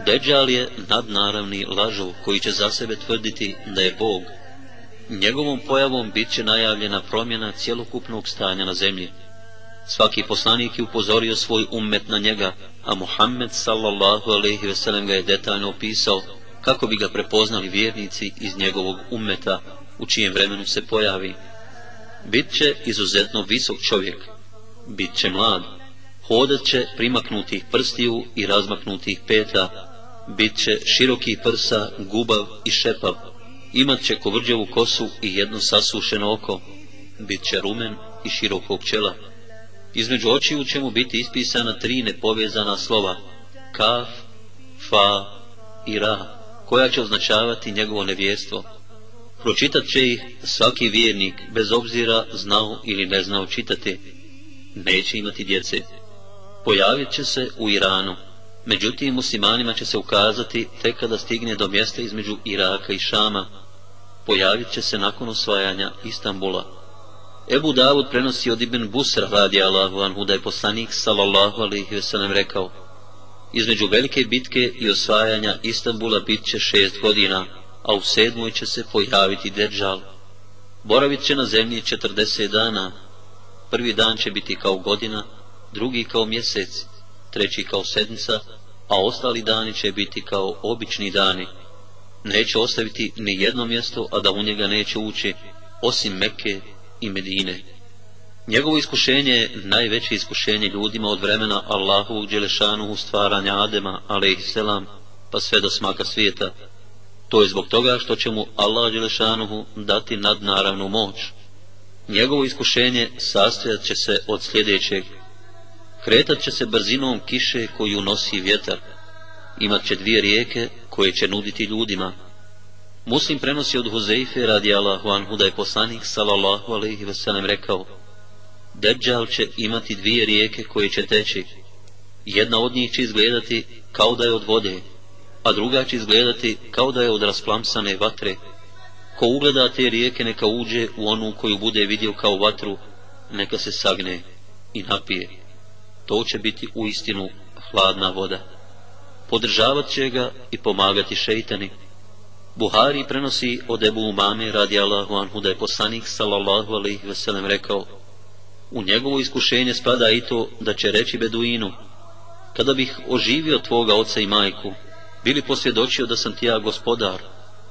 Deđal je nadnaravni lažov koji će za sebe tvrditi da je Bog. Njegovom pojavom bit će najavljena promjena cjelokupnog stanja na zemlji. Svaki poslanik je upozorio svoj ummet na njega, a Muhammed sallallahu alaihi ve sellem ga je detaljno opisao kako bi ga prepoznali vjernici iz njegovog ummeta u čijem vremenu se pojavi. Bit će izuzetno visok čovjek, bit će mlad, hodat će primaknutih prstiju i razmaknutih peta, bit će širokih prsa, gubav i šepav, imat će kovrđavu kosu i jedno sasušeno oko, bit će rumen i širokog čela. Između očiju će mu biti ispisana tri nepovezana slova, kaf, fa i ra, koja će označavati njegovo nevjestvo. Pročitat će ih svaki vjernik, bez obzira znao ili ne znao čitati. Neće imati djece. Pojavit će se u Iranu. Međutim, muslimanima će se ukazati tek kada stigne do mjesta između Iraka i Šama. Pojavit će se nakon osvajanja Istambula. Ebu Davud prenosi od Ibn Busra radi Allahu anhu da je poslanik sallallahu alaihi ve sellem rekao Između velike bitke i osvajanja Istanbula bit će šest godina, a u sedmoj će se pojaviti Deđal. Boravit će na zemlji četrdeset dana. Prvi dan će biti kao godina, drugi kao mjesec, treći kao sedmica, a ostali dani će biti kao obični dani. Neće ostaviti ni jedno mjesto, a da u njega neće ući, osim Mekke i Medine. Njegovo iskušenje je najveće iskušenje ljudima od vremena Allahovog Đelešanu stvaranja Adema, alaihisselam, pa sve do smaka svijeta. To je zbog toga što će mu Allah Đelešanuhu dati nadnaravnu moć. Njegovo iskušenje sastojat će se od sljedećeg. Kretat će se brzinom kiše koju nosi vjetar. Imat će dvije rijeke koje će nuditi ljudima. Muslim prenosi od Huzeife radi Allahu anhu da je poslanik sallallahu alaihi veselem rekao Deđal će imati dvije rijeke koje će teći. Jedna od njih će izgledati kao da je od vode, a druga će izgledati kao da je od rasplamsane vatre. Ko ugleda te rijeke neka uđe u onu koju bude vidio kao vatru, neka se sagne i napije. To će biti u istinu hladna voda. Podržavat će ga i pomagati šeitani. Buhari prenosi od Ebu Umame radi Allahu anhu da je poslanik sallallahu alaihi veselem rekao U njegovo iskušenje spada i to da će reći Beduinu Kada bih oživio tvoga oca i majku, bili posvjedočio da sam ti ja gospodar,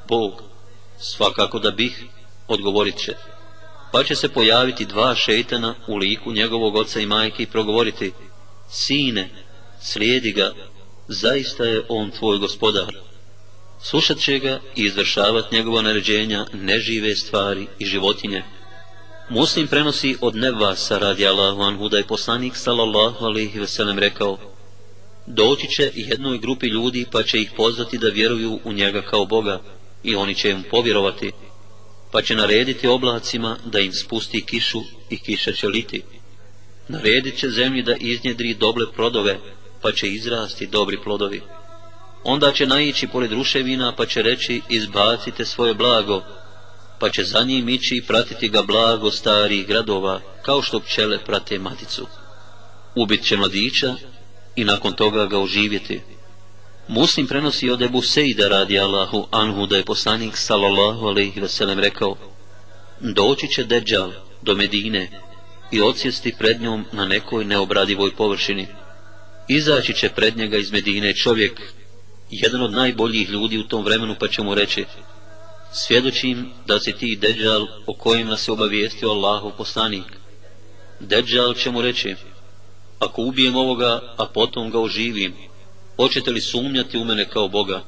Bog, svakako da bih, odgovorit će. Pa će se pojaviti dva šeitana u liku njegovog oca i majke i progovoriti, sine, slijedi ga, zaista je on tvoj gospodar. Slušat će ga i izvršavat njegova naređenja, nežive stvari i životinje. Muslim prenosi od Nevasa radi Allahu anhu da je poslanik sallallahu alaihi veselem rekao, doći će jednoj grupi ljudi pa će ih pozvati da vjeruju u njega kao Boga i oni će im povjerovati, pa će narediti oblacima da im spusti kišu i kiša će liti. Naredit će zemlji da iznjedri doble prodove, pa će izrasti dobri plodovi. Onda će naići pored ruševina, pa će reći izbacite svoje blago, pa će za njim ići i pratiti ga blago starih gradova, kao što pčele prate maticu. Ubit će mladića i nakon toga ga oživjeti. Muslim prenosi od Ebu Sejda radi Allahu anhu da je poslanik sallallahu alaihi veselem rekao Doći će Deđal do Medine i odsjesti pred njom na nekoj neobradivoj površini. Izaći će pred njega iz Medine čovjek, jedan od najboljih ljudi u tom vremenu pa će mu reći Svjedočim da si ti Deđal o kojim nas je obavijestio Allahu poslanik. Deđal će mu reći ako ubijem ovoga, a potom ga oživim, hoćete li sumnjati u mene kao Boga?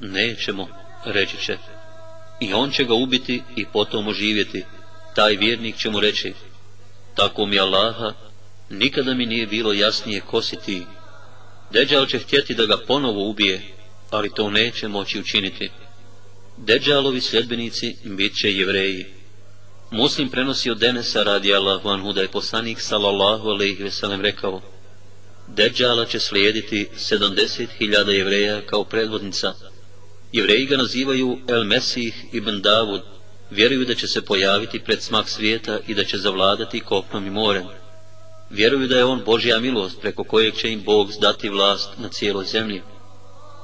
Nećemo, reći će. I on će ga ubiti i potom oživjeti. Taj vjernik će mu reći, tako mi Allaha, nikada mi nije bilo jasnije ko si ti. Deđal će htjeti da ga ponovo ubije, ali to neće moći učiniti. Deđalovi sljedbenici bit će jevreji. Muslim prenosi od Denesa radi Allahu anhu da je poslanik sallallahu alaihi veselem rekao Deđala će slijediti 70.000 jevreja kao predvodnica. Jevreji ga nazivaju El Mesih ibn Davud, vjeruju da će se pojaviti pred smak svijeta i da će zavladati kopnom i morem. Vjeruju da je on Božja milost preko kojeg će im Bog zdati vlast na cijeloj zemlji.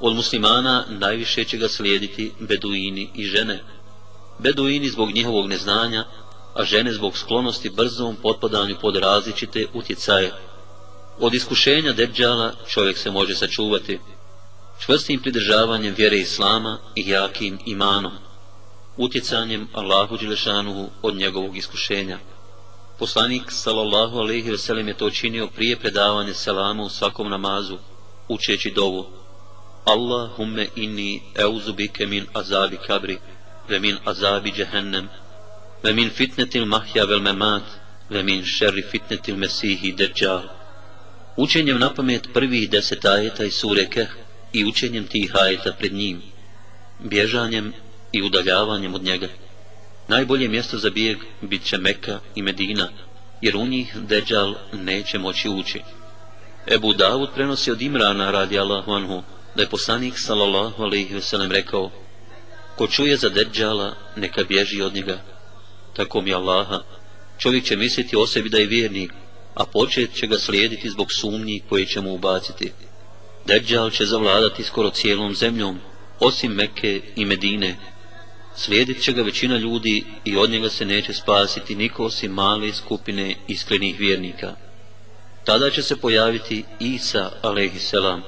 Od muslimana najviše će ga slijediti beduini i žene beduini zbog njihovog neznanja, a žene zbog sklonosti brzom potpadanju pod različite utjecaje. Od iskušenja deđala čovjek se može sačuvati, čvrstim pridržavanjem vjere Islama i jakim imanom, utjecanjem Allahu Đelešanuhu od njegovog iskušenja. Poslanik sallallahu alaihi veselim je to činio prije predavanja selama u svakom namazu, učeći dovu. Allahumme inni euzubike min azabi kabri, ve min azabi cehennem ve min fitnetil mahja vel memat ve min šerri fitnetil mesihi deđala učenjem na pamet prvih deset ajeta i sureke i učenjem tih ajeta pred njim bježanjem i udaljavanjem od njega. Najbolje mjesto za bijeg bit će Meka i Medina jer u njih deđal neće moći ući. Ebu Davud prenosi od Imrana radi Allahu anhu da je poslanik sallallahu alaihi veselem rekao Ko čuje za Deđala, neka bježi od njega. Tako mi Allaha, čovjek će misliti o sebi da je vjernik, a počet će ga slijediti zbog sumnji koje će mu ubaciti. Deđal će zavladati skoro cijelom zemljom, osim Mekke i Medine. Slijedit će ga većina ljudi i od njega se neće spasiti niko osim male skupine iskrenih vjernika. Tada će se pojaviti Isa, alaihisselam.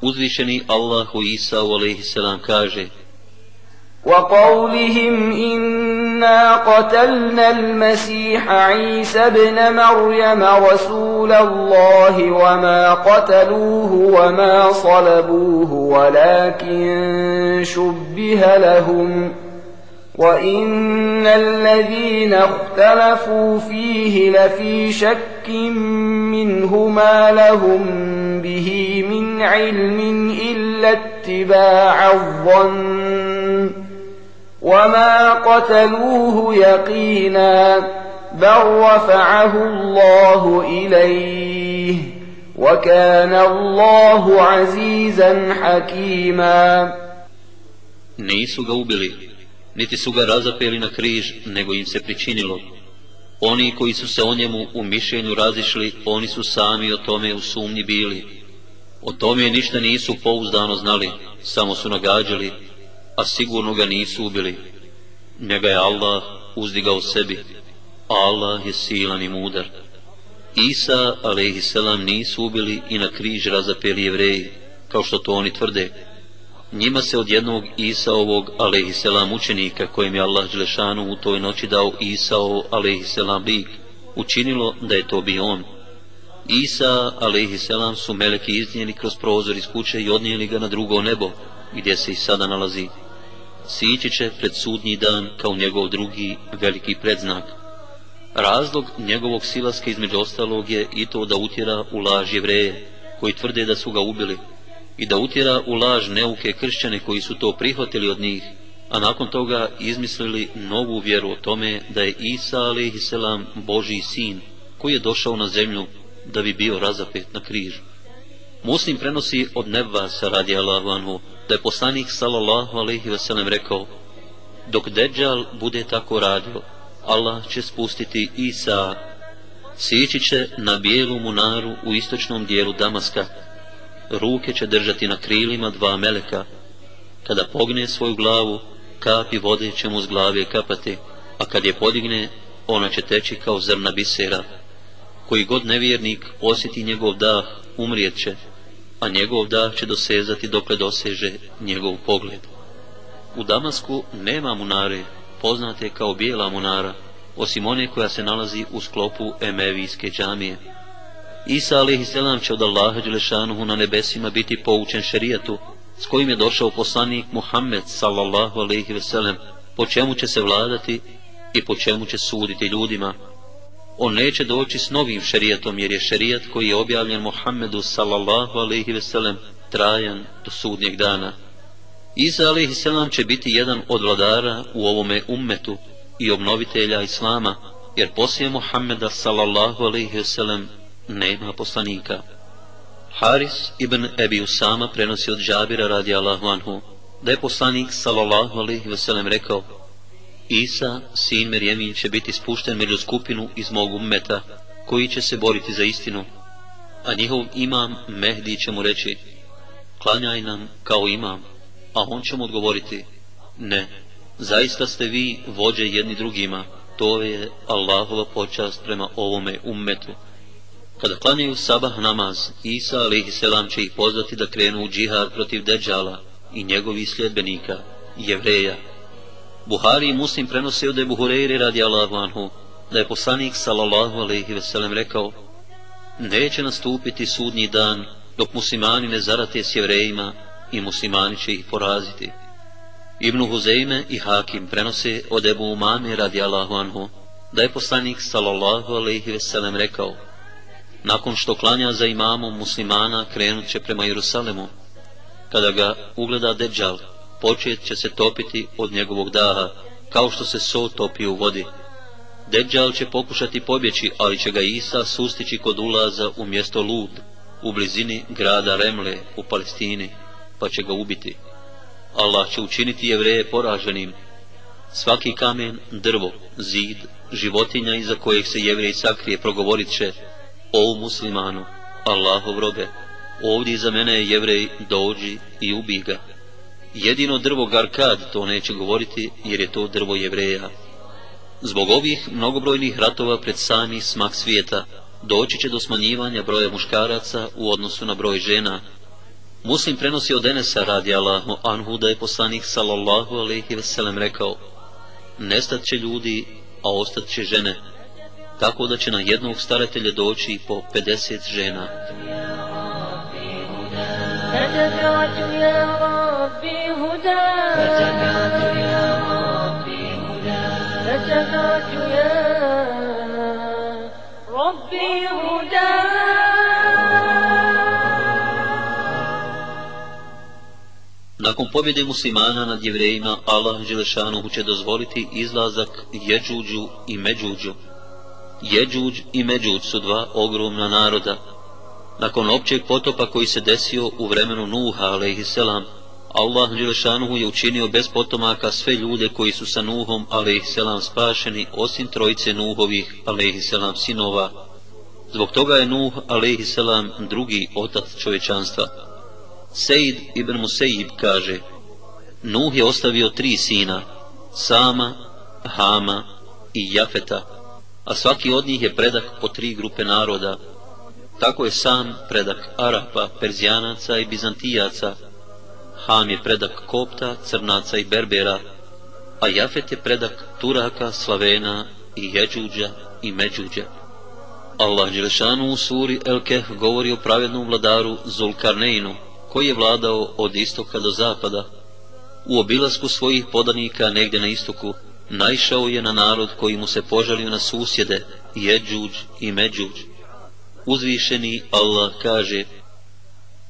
Uzvišeni Allahu Isa, alaihisselam, kaže وقولهم إن قتلنا المسيح عيسى ابن مريم رسول الله وما قتلوه وما صلبوه ولكن شبه لهم وإن الذين اختلفوا فيه لفي شك منه ما لهم به من علم إلا اتباع الظن وما قتلوه يقينا بل رفعه الله إليه وكان الله عزيزا حكيما Nisu ga ubili, niti su ga razapeli na križ, nego im se pričinilo. Oni koji su se o njemu u mišljenju razišli, oni su sami o tome u sumnji bili. O tome ništa nisu pouzdano znali, samo su nagađali, a sigurno ga nisu ubili. Njega je Allah uzdigao sebi, Allah je silan i mudar. Isa, alaihisselam, nisu ubili i na križ razapeli jevreji, kao što to oni tvrde. Njima se od jednog Isaovog, alaihisselam, učenika, kojim je Allah Đelešanu u toj noći dao Isaov, alaihisselam, lik, učinilo da je to bio on. Isa, alaihisselam, su meleki iznijeli kroz prozor iz kuće i odnijeli ga na drugo nebo, gdje se i sada nalazi. Sići će pred sudnji dan kao njegov drugi veliki predznak. Razlog njegovog silaska između ostalog je i to da utjera u laž jevreje, koji tvrde da su ga ubili, i da utjera u laž neuke kršćane koji su to prihvatili od njih, a nakon toga izmislili novu vjeru o tome da je Isa a.s. Boži sin, koji je došao na zemlju da bi bio razapet na križu. Muslim prenosi od Nevasa radi Allahu anhu, da je poslanik sallallahu alaihi wasallam rekao, dok Deđal bude tako radio, Allah će spustiti Isa, sići će na bijelu munaru u istočnom dijelu Damaska, ruke će držati na krilima dva meleka, kada pogne svoju glavu, kapi vode će mu z glave kapati, a kad je podigne, ona će teći kao zrna bisera. Koji god nevjernik osjeti njegov dah, umrijet će, a njegov dah će dosezati dokle doseže njegov pogled. U Damasku nema munare, poznate kao bijela munara, osim one koja se nalazi u sklopu Emevijske džamije. Isa a.s. će od Allaha Đelešanuhu na nebesima biti poučen šerijatu, s kojim je došao poslanik Muhammed sallallahu alaihi veselem, po čemu će se vladati i po čemu će suditi ljudima. On neće doći s novim šerijatom, jer je šerijat koji je objavljen Muhammedu sallallahu alaihi veselem trajan do sudnjeg dana. Isa alaihi selam će biti jedan od vladara u ovome ummetu i obnovitelja Islama, jer poslije Muhammeda sallallahu alaihi veselem nema poslanika. Haris ibn Ebi Usama prenosi od Džabira radi Allahu anhu, da je poslanik sallallahu alaihi veselem rekao, Isa, sin Merjemin, će biti spušten među skupinu iz mog ummeta, koji će se boriti za istinu, a njihov imam Mehdi će mu reći, klanjaj nam kao imam, a on će mu odgovoriti, ne, zaista ste vi vođe jedni drugima, to je Allahova počast prema ovome ummetu. Kada klanjaju sabah namaz, Isa a.s. će ih pozvati da krenu u džihad protiv Deđala i njegovih sljedbenika, jevreja. Buhari i Muslim prenose od Ebu Hureyri radi Allahu anhu, da je poslanik sallallahu alaihi veselem rekao, neće nastupiti sudnji dan dok muslimani ne zarate s jevrejima i muslimani će ih poraziti. Ibn Huzeyme i Hakim prenose od Ebu Umame radi Allahu anhu, da je poslanik sallallahu alaihi veselem rekao, nakon što klanja za imamom muslimana krenut će prema Jerusalemu. Kada ga ugleda Deđal, počet će se topiti od njegovog daha, kao što se so topi u vodi. Deđal će pokušati pobjeći, ali će ga Isa sustići kod ulaza u mjesto Lud, u blizini grada Remle u Palestini, pa će ga ubiti. Allah će učiniti jevreje poraženim. Svaki kamen, drvo, zid, životinja iza kojeg se jevrej sakrije progovorit će, O muslimanu, Allahov robe, ovdje za mene je jevrej, dođi i ubi ga. Jedino drvo Garkad to neće govoriti, jer je to drvo jevreja. Zbog ovih mnogobrojnih ratova pred sami smak svijeta, doći će do smanjivanja broja muškaraca u odnosu na broj žena. Muslim prenosi od Enesa radi Allahu anhu da je poslanik sallallahu alaihi veselem rekao, nestat će ljudi, a ostat će žene, tako da će na jednog staratelja doći po 50 žena. فتكرت يا ربي هدى فتكرت يا ربي هدى فتكرت يا ربي هدى Nakon pobjede muslimana nad jevrejima, Allah Želešanuhu će dozvoliti izlazak Jeđuđu i Međuđu. Jeđuđ i Međuđ su dva ogromna naroda. Nakon općeg potopa koji se desio u vremenu Nuha, alaihisselam, Allah Đelešanuhu je učinio bez potomaka sve ljude koji su sa Nuhom, alaihisselam, spašeni, osim trojice Nuhovih, alaihisselam, sinova. Zbog toga je Nuh, alaihisselam, drugi otac čovečanstva. Sejid ibn Musejib kaže, Nuh je ostavio tri sina, Sama, Hama i Jafeta, a svaki od njih je predak po tri grupe naroda. Tako je Sam predak Arapa, Perzijanaca i Bizantijaca, Ham je predak Kopta, Crnaca i Berbera, a Jafet je predak Turaka, Slavena i Jeđuđa i Međuđa. Allah Đelešanu u suri El Keh govori o pravednom vladaru Zulkarneinu, koji je vladao od istoka do zapada. U obilasku svojih podanika negdje na istoku, naišao je na narod koji mu se požalio na susjede, Jeđuđ i Međuđ. Uzvišeni Allah kaže,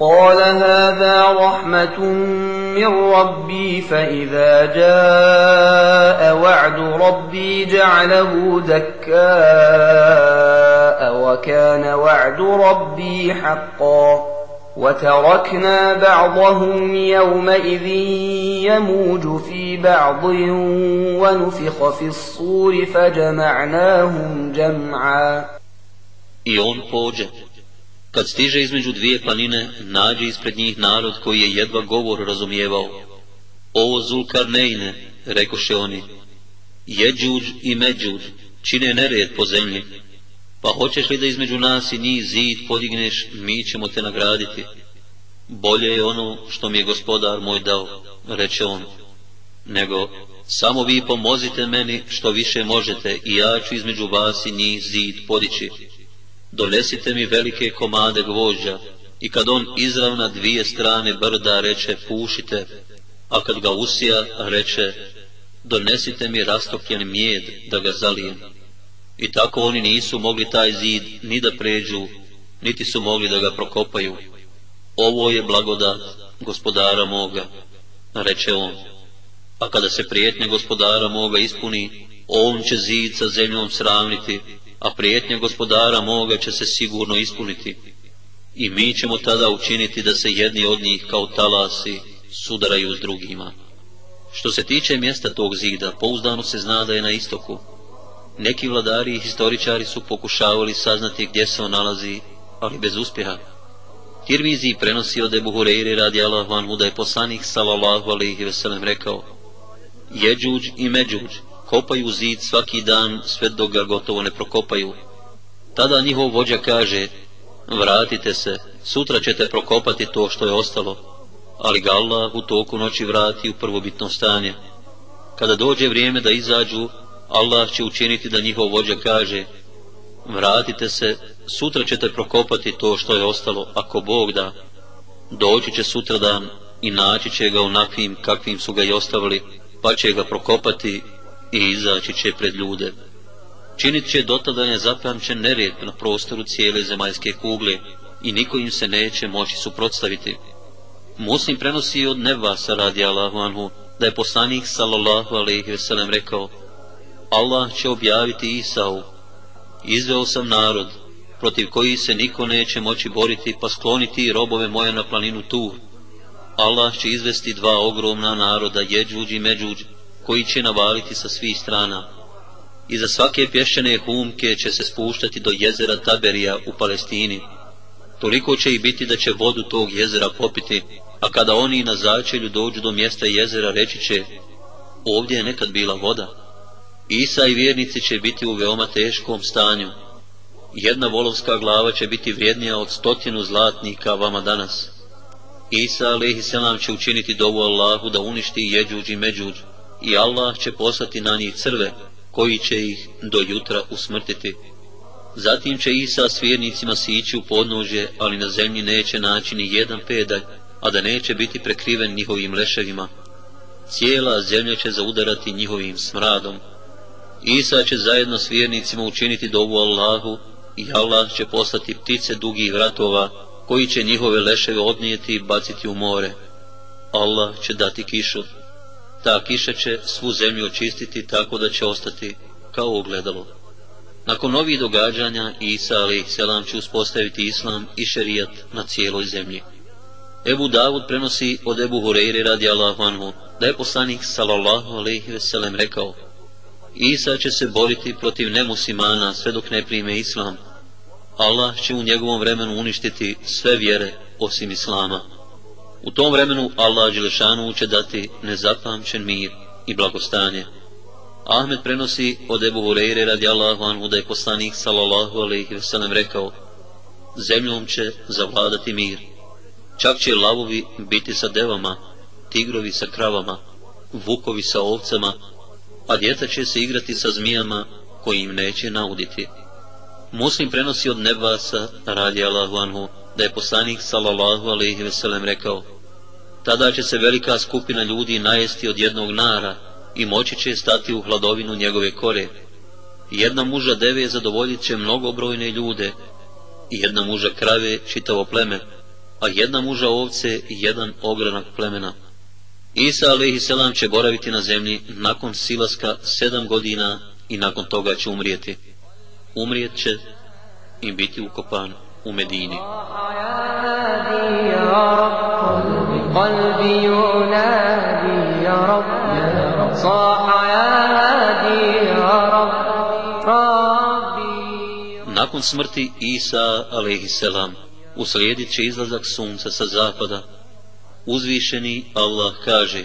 قال هذا رحمة من ربي فإذا جاء وعد ربي جعله دكاء وكان وعد ربي حقا. وتركنا بعضهم يومئذ يموج في بعض ونفخ في الصور فجمعناهم جمعا. Kad stiže između dvije planine, nađe ispred njih narod koji je jedva govor razumijevao. Ovo Zulkarnejne, rekoše oni, Jeđuđ i Međuđ čine nered po zemlji, pa hoćeš li da između nas i njih zid podigneš, mi ćemo te nagraditi. Bolje je ono što mi je gospodar moj dao, reče on, nego samo vi pomozite meni što više možete i ja ću između vas i njih zid podići donesite mi velike komade gvožđa i kad on izravna dvije strane brda reče pušite, a kad ga usija reče donesite mi rastopljen mjed da ga zalijem. I tako oni nisu mogli taj zid ni da pređu, niti su mogli da ga prokopaju. Ovo je blagodat gospodara moga, reče on. A kada se prijetnje gospodara moga ispuni, on će zid sa zemljom sravniti, a prijetnja gospodara moga će se sigurno ispuniti. I mi ćemo tada učiniti da se jedni od njih kao talasi sudaraju s drugima. Što se tiče mjesta tog zida, pouzdano se zna da je na istoku. Neki vladari i historičari su pokušavali saznati gdje se on nalazi, ali bez uspjeha. Tirmizi prenosi od Ebu Hureyri radi Allah anhu da je poslanik sallallahu alaihi veselem rekao Jeđuđ i Međuđ kopaju zid svaki dan sve dok ga gotovo ne prokopaju. Tada njihov vođa kaže Vratite se, sutra ćete prokopati to što je ostalo, ali ga Allah u toku noći vrati u prvobitno stanje. Kada dođe vrijeme da izađu, Allah će učiniti da njihov vođa kaže Vratite se, sutra ćete prokopati to što je ostalo, ako Bog da. Doći će sutra dan i naći će ga onakvim kakvim su ga i ostavili, pa će ga prokopati i izaći će pred ljude. Činit će dotada nezapamćen nered na prostoru cijele zemaljske kugle i niko im se neće moći suprotstaviti. Muslim prenosi od Nevasa radi Allahu anhu, da je poslanik sallallahu alaihi veselem rekao Allah će objaviti Isau Izveo sam narod protiv koji se niko neće moći boriti pa skloniti robove moje na planinu Tur Allah će izvesti dva ogromna naroda Jeđuđ i Međuđ koji će navaliti sa svih strana Iza svake pješčane humke će se spuštati do jezera Taberija u Palestini toliko će i biti da će vodu tog jezera popiti a kada oni na začelju dođu do mjesta jezera reći će ovdje je nekad bila voda. Isa i vjernici će biti u veoma teškom stanju. Jedna volovska glava će biti vrijednija od stotinu zlatnika vama danas. Isa alaihi selam će učiniti dovu Allahu da uništi jeđuđ i međuđ i Allah će poslati na njih crve koji će ih do jutra usmrtiti. Zatim će Isa s vjernicima sići u podnožje, ali na zemlji neće naći ni jedan pedalj, a da neće biti prekriven njihovim leševima. Cijela zemlja će zaudarati njihovim smradom. Isa će zajedno s vjernicima učiniti dovu Allahu i Allah će poslati ptice dugih vratova koji će njihove leševe odnijeti i baciti u more. Allah će dati kišu. Ta kiša će svu zemlju očistiti tako da će ostati kao ogledalo. Nakon ovih događanja Isa ali selam će uspostaviti islam i šerijat na cijeloj zemlji. Ebu Davud prenosi od Ebu Hureyre radi Allahu anhu, da je poslanik sallallahu alaihi veselem rekao Isa će se boriti protiv nemuslimana sve dok ne prime islam. Allah će u njegovom vremenu uništiti sve vjere osim islama. U tom vremenu Allah Đelešanu će dati nezapamćen mir i blagostanje. Ahmed prenosi od Ebu Hureyre radi Allahu anhu da je poslanik sallallahu alaihi veselem rekao Zemljom će zavladati mir Čak će lavovi biti sa devama, tigrovi sa kravama, vukovi sa ovcama, a djeca će se igrati sa zmijama koji im neće nauditi. Muslim prenosi od Nebasa, radi Allahu anhu, da je poslanik sallallahu alaihi veselem rekao Tada će se velika skupina ljudi najesti od jednog nara i moći će stati u hladovinu njegove kore. Jedna muža deve zadovoljit će mnogobrojne ljude i jedna muža krave čitavo pleme a jedna muža ovce i jedan ogranak plemena. Isa a.s. će boraviti na zemlji nakon silaska sedam godina i nakon toga će umrijeti. Umrijet će i biti ukopan u Medini. قلبي ينادي يا رب. صاح يا هادي يا رب. ربي. Nakon smrti Isa alejhi selam uslijedit će izlazak sunca sa zapada. Uzvišeni Allah kaže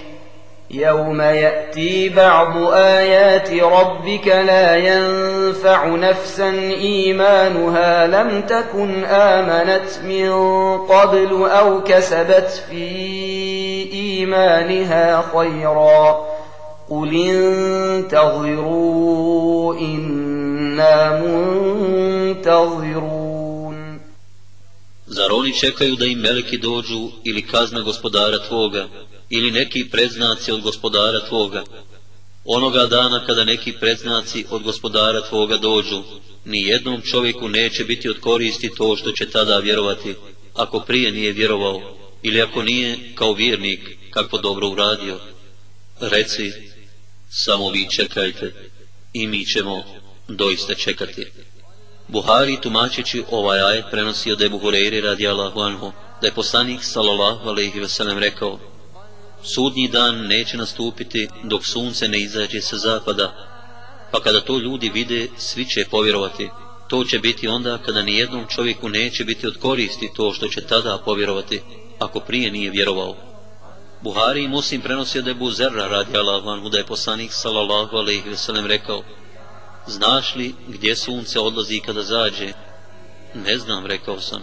يوم يأتي بعض آيات ربك لا ينفع نفسا إيمانها لم تكن آمنت من قبل أو كسبت في إيمانها خيرا قل انتظروا إنا منتظرون Zar oni čekaju da im meleki dođu ili kazna gospodara tvoga? Ili neki preznaci od gospodara tvoga. Onoga dana kada neki preznaci od gospodara tvoga dođu, ni jednom čovjeku neće biti od koristi to što će tada vjerovati, ako prije nije vjerovao, ili ako nije kao vjernik kako dobro uradio. Reci, samo vi čekajte i mi ćemo doista čekati. Buhari tumačeći ovaj ajet prenosi od Ebu Hureyri radi Allahu anhu, da je poslanik sallallahu alaihi ve sellem rekao Sudnji dan neće nastupiti dok sunce ne izađe sa zapada, pa kada to ljudi vide, svi će povjerovati. To će biti onda kada ni jednom čovjeku neće biti od koristi to što će tada povjerovati, ako prije nije vjerovao. Buhari i Muslim prenosi da je Buzerra radi Allah da je poslanik sallallahu alaihi veselem rekao Znaš li gdje sunce odlazi kada zađe? Ne znam, rekao sam.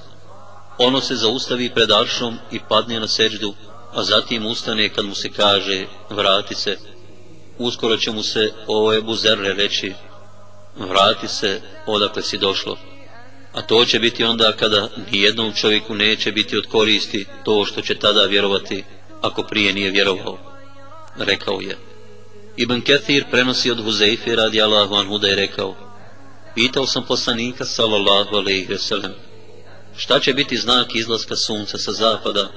Ono se zaustavi pred aršom i padne na seđdu, a zatim ustane kad mu se kaže, vrati se. Uskoro će mu se ovo je buzerre reći, vrati se odakle si došlo. A to će biti onda kada nijednom čovjeku neće biti od koristi to što će tada vjerovati, ako prije nije vjerovao. Rekao je. Ibn Kathir prenosi od Huzeife radi Allahu anhu da je rekao Pitao sam poslanika sallallahu alaihi ve sellem Šta će biti znak izlaska sunca sa zapada?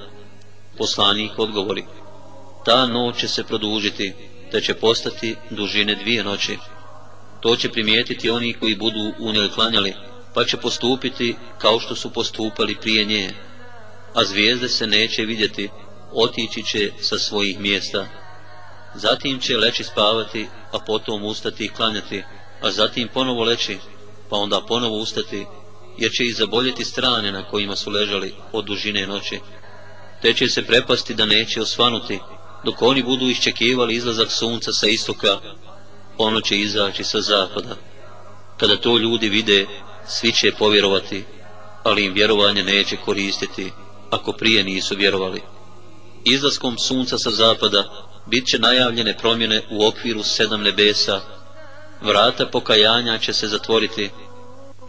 Poslanik odgovori Ta noć će se produžiti te će postati dužine dvije noći To će primijetiti oni koji budu u njoj klanjali pa će postupiti kao što su postupali prije nje a zvijezde se neće vidjeti otići će sa svojih mjesta Zatim će leći spavati, a potom ustati i klanjati, a zatim ponovo leći, pa onda ponovo ustati, jer će i zaboljeti strane na kojima su ležali od dužine noći. Te će se prepasti da neće osvanuti, dok oni budu iščekivali izlazak sunca sa istoka, ono će izaći sa zapada. Kada to ljudi vide, svi će povjerovati, ali im vjerovanje neće koristiti, ako prije nisu vjerovali. Izlaskom sunca sa zapada, bit će najavljene promjene u okviru sedam nebesa, vrata pokajanja će se zatvoriti,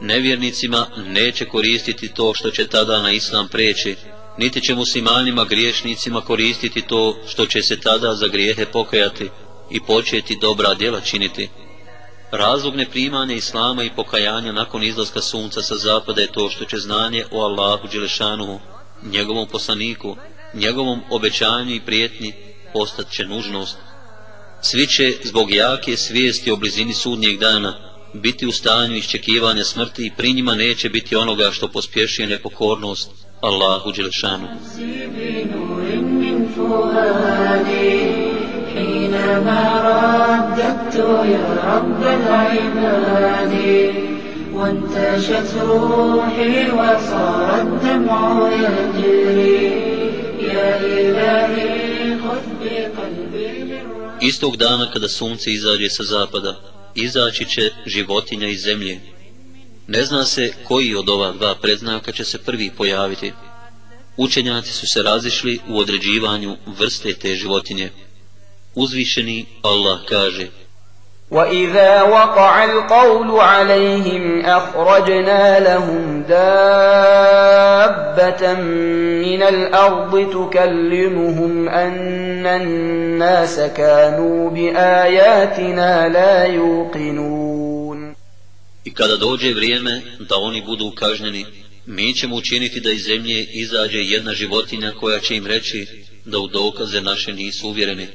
nevjernicima neće koristiti to što će tada na islam preći, niti će muslimanima griješnicima koristiti to što će se tada za grijehe pokajati i početi dobra djela činiti. Razlog neprimanja islama i pokajanja nakon izlaska sunca sa zapada je to što će znanje o Allahu Đelešanu, njegovom poslaniku, njegovom obećanju i prijetni postat će nužnost. Svi će zbog jake svijesti o blizini sudnjeg dana biti u stanju iščekivanja smrti i pri njima neće biti onoga što pospješuje nepokornost Allahu Đelešanu. وانتشت روحي وصار الدمع يجري يا إلهي Istog dana kada sunce izađe sa zapada, izaći će životinja iz zemlje. Ne zna se koji od ova dva predznaka će se prvi pojaviti. Učenjaci su se razišli u određivanju vrste te životinje. Uzvišeni Allah kaže وَإِذَا وَقَعَ الْقَوْلُ عَلَيْهِمْ أَخْرَجْنَا لَهُمْ دَابَّةً مِنَ الْأَرْضِ تُكَلِّمُهُمْ أَنَّ النَّاسَ كَانُوا بِآيَاتِنَا لَا يُوقِنُونَ I kada dođe vrijeme da oni budu kažnjeni, mi ćemo učiniti da iz zemlje izađe jedna životinja koja će im reći da u dokaze naše nisu uvjereni.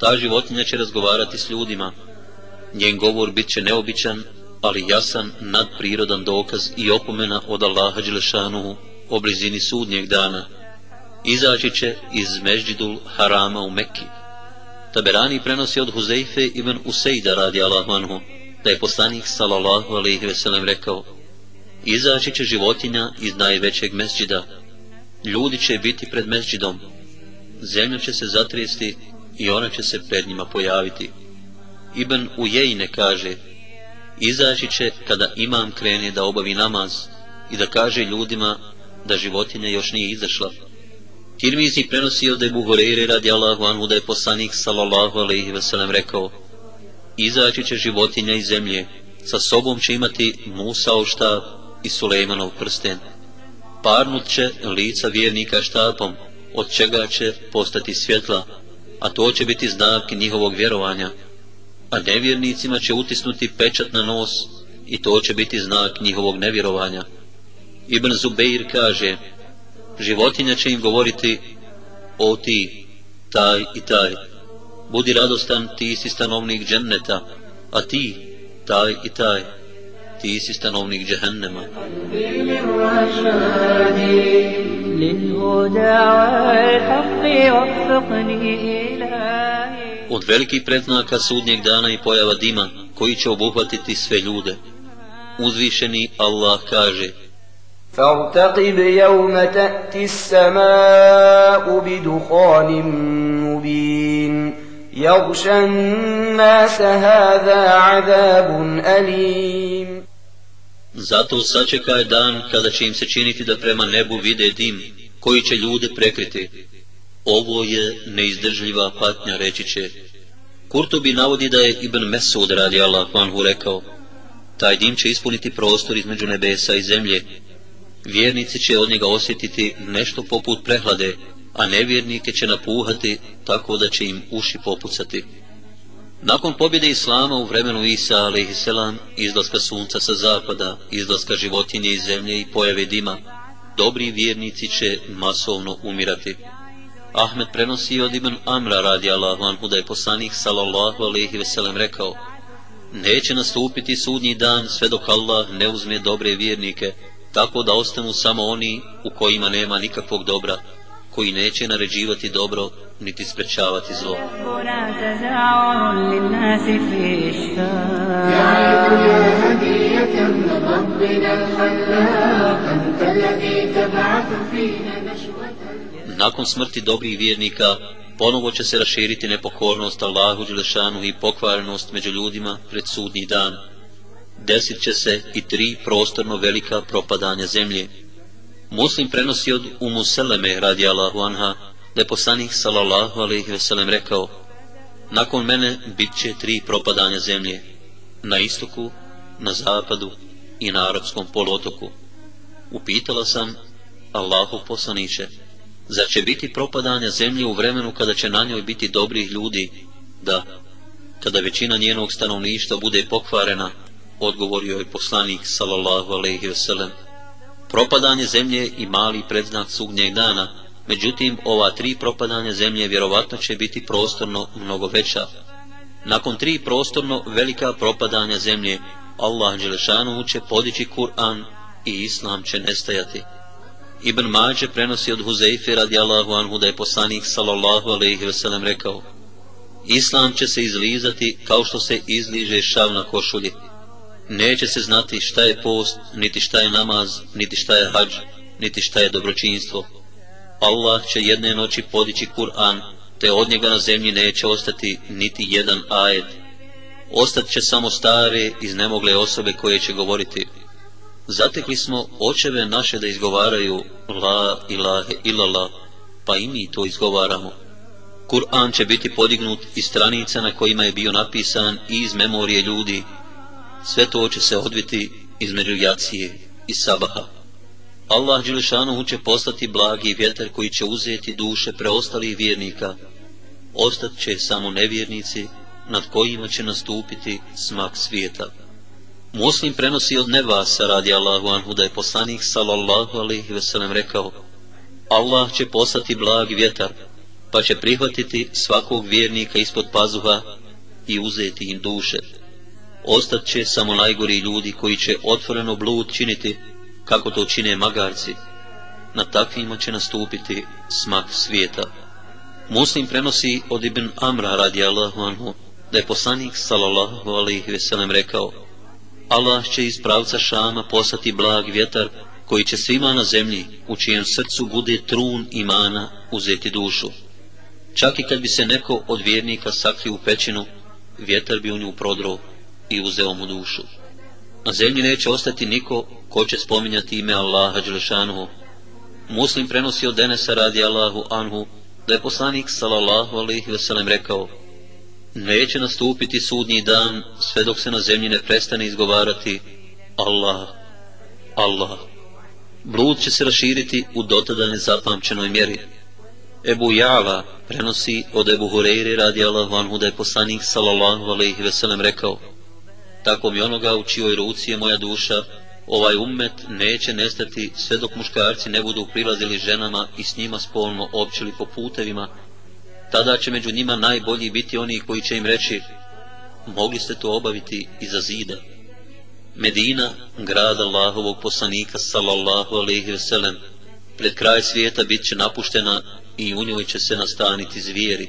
Ta životinja će razgovarati s ljudima, njen govor bit će neobičan, ali jasan nadprirodan dokaz i opomena od Allaha Đelešanuhu o blizini sudnjeg dana. Izaći će iz Međidul Harama u Mekki. Taberani prenosi od Huzeife ibn Usejda radi Allahu anhu, da je poslanik sallallahu alaihi veselem rekao, izaći će životinja iz najvećeg mesđida, ljudi će biti pred mesđidom, zemlja će se zatresti i ona će se pred njima pojaviti. Ibn Ujejne kaže, izaći će kada imam krene da obavi namaz i da kaže ljudima da životinja još nije izašla. Tirmizi prenosi od Ebu Horeire radi Allahu anhu da je poslanik sallallahu alaihi sellem rekao, izaći će životinja iz zemlje, sa sobom će imati Musao štab i Sulejmanov prsten. Parnut će lica vjernika štapom, od čega će postati svjetla, a to će biti znak njihovog vjerovanja a nevjernicima će utisnuti pečat na nos i to će biti znak njihovog nevjerovanja. Ibn Zubeir kaže, životinja će im govoriti, o ti, taj i taj, budi radostan, ti si stanovnik dženneta, a ti, taj i taj, ti si stanovnik džehennema. قلبي للرشاد للهدى والحق وفقني إلهي Od velikih predznaka sudnjeg dana i pojava dima, koji će obuhvatiti sve ljude. Uzvišeni Allah kaže, فارتقب يوم تأتي السماء بدخان مبين يغشى الناس هذا عذاب أليم Zato sačekaj dan kada će im se činiti da prema nebu vide dim, koji će ljude prekriti. Ovo je neizdržljiva patnja, reći će. Kurtobi navodi da je Ibn Mesud radi Allah anhu rekao, taj dim će ispuniti prostor između nebesa i zemlje. Vjernici će od njega osjetiti nešto poput prehlade, a nevjernike će napuhati tako da će im uši popucati. Nakon pobjede Islama u vremenu Isa a.s. izlaska sunca sa zapada, izlaska životinje iz zemlje i pojave dima, dobri vjernici će masovno umirati. Ahmed prenosi od Ibn Amra radi Allahu anhu da je poslanik sallallahu alaihi veselem rekao Neće nastupiti sudnji dan sve dok Allah ne uzme dobre vjernike, tako da ostanu samo oni u kojima nema nikakvog dobra, koji neće naređivati dobro niti sprečavati zlo. Nakon smrti dobrih vjernika, ponovo će se raširiti nepokornost Allahu Đelešanu i pokvarenost među ljudima pred sudnji dan. Desit će se i tri prostorno velika propadanja zemlje, Muslim prenosi od Umu Seleme radi Allahu anha, da je poslanik sallallahu alaihi veselem rekao, nakon mene bit će tri propadanja zemlje, na istoku, na zapadu i na arapskom poluotoku. Upitala sam Allahu poslaniće, zar će biti propadanja zemlje u vremenu kada će na njoj biti dobrih ljudi? Da, kada većina njenog stanovništva bude pokvarena, odgovorio je poslanik sallallahu alaihi veselem. Propadanje zemlje i mali predznak sugnjeg dana, međutim ova tri propadanja zemlje vjerovatno će biti prostorno mnogo veća. Nakon tri prostorno velika propadanja zemlje, Allah Đelešanu će podići Kur'an i Islam će nestajati. Ibn Mađe prenosi od Huzeife radijallahu anhu da je poslanik sallallahu alaihi veselem rekao Islam će se izlizati kao što se izliže šav na košulji. Neće se znati šta je post, niti šta je namaz, niti šta je hađ, niti šta je dobročinstvo. Allah će jedne noći podići Kur'an, te od njega na zemlji neće ostati niti jedan ajet. Ostat će samo stare, iznemogle osobe koje će govoriti Zatekli smo očeve naše da izgovaraju La ilahe illallah, pa i mi to izgovaramo. Kur'an će biti podignut iz stranica na kojima je bio napisan i iz memorije ljudi. Sve to će se odviti između jacije i sabaha. Allah Đelešanu će poslati blagi vjetar koji će uzeti duše preostalih vjernika. Ostat će samo nevjernici nad kojima će nastupiti smak svijeta. Muslim prenosi od Nevasa radi Allahu anhu da je poslanik sallallahu alaihi veselem rekao Allah će poslati blag vjetar pa će prihvatiti svakog vjernika ispod pazuha i uzeti im duše. Ostat će samo najgori ljudi koji će otvoreno blud činiti kako to čine magarci. Na takvima će nastupiti smak svijeta. Muslim prenosi od Ibn Amra radi Allahu anhu da je poslanik sallallahu alaihi veselem rekao Allah će iz pravca Šama poslati blag vjetar koji će svima na zemlji u čijem srcu bude trun imana uzeti dušu. Čak i kad bi se neko od vjernika sakrio u pećinu, vjetar bi u nju prodro i uzeo mu dušu. Na zemlji neće ostati niko ko će spominjati ime Allaha Đelešanuhu. Muslim prenosi od Denesa radi Allahu Anhu da je poslanik sallallahu alaihi veselem rekao Neće nastupiti sudnji dan sve dok se na zemlji ne prestane izgovarati Allah, Allah. Blud će se raširiti u dotada nezapamćenoj mjeri. Ebu Java prenosi od Ebu Hureyre radi Allahu anhu da je poslanik sallallahu alaihi veselem rekao Tako mi onoga u čioj ruci je moja duša, ovaj ummet neće nestati sve dok muškarci ne budu prilazili ženama i s njima spolno općili po putevima tada će među njima najbolji biti oni koji će im reći mogli ste to obaviti iza zida. Medina, grad Allahovog poslanika sallallahu alaihi veselem, pred kraj svijeta bit će napuštena i u njoj će se nastaniti zvijeri.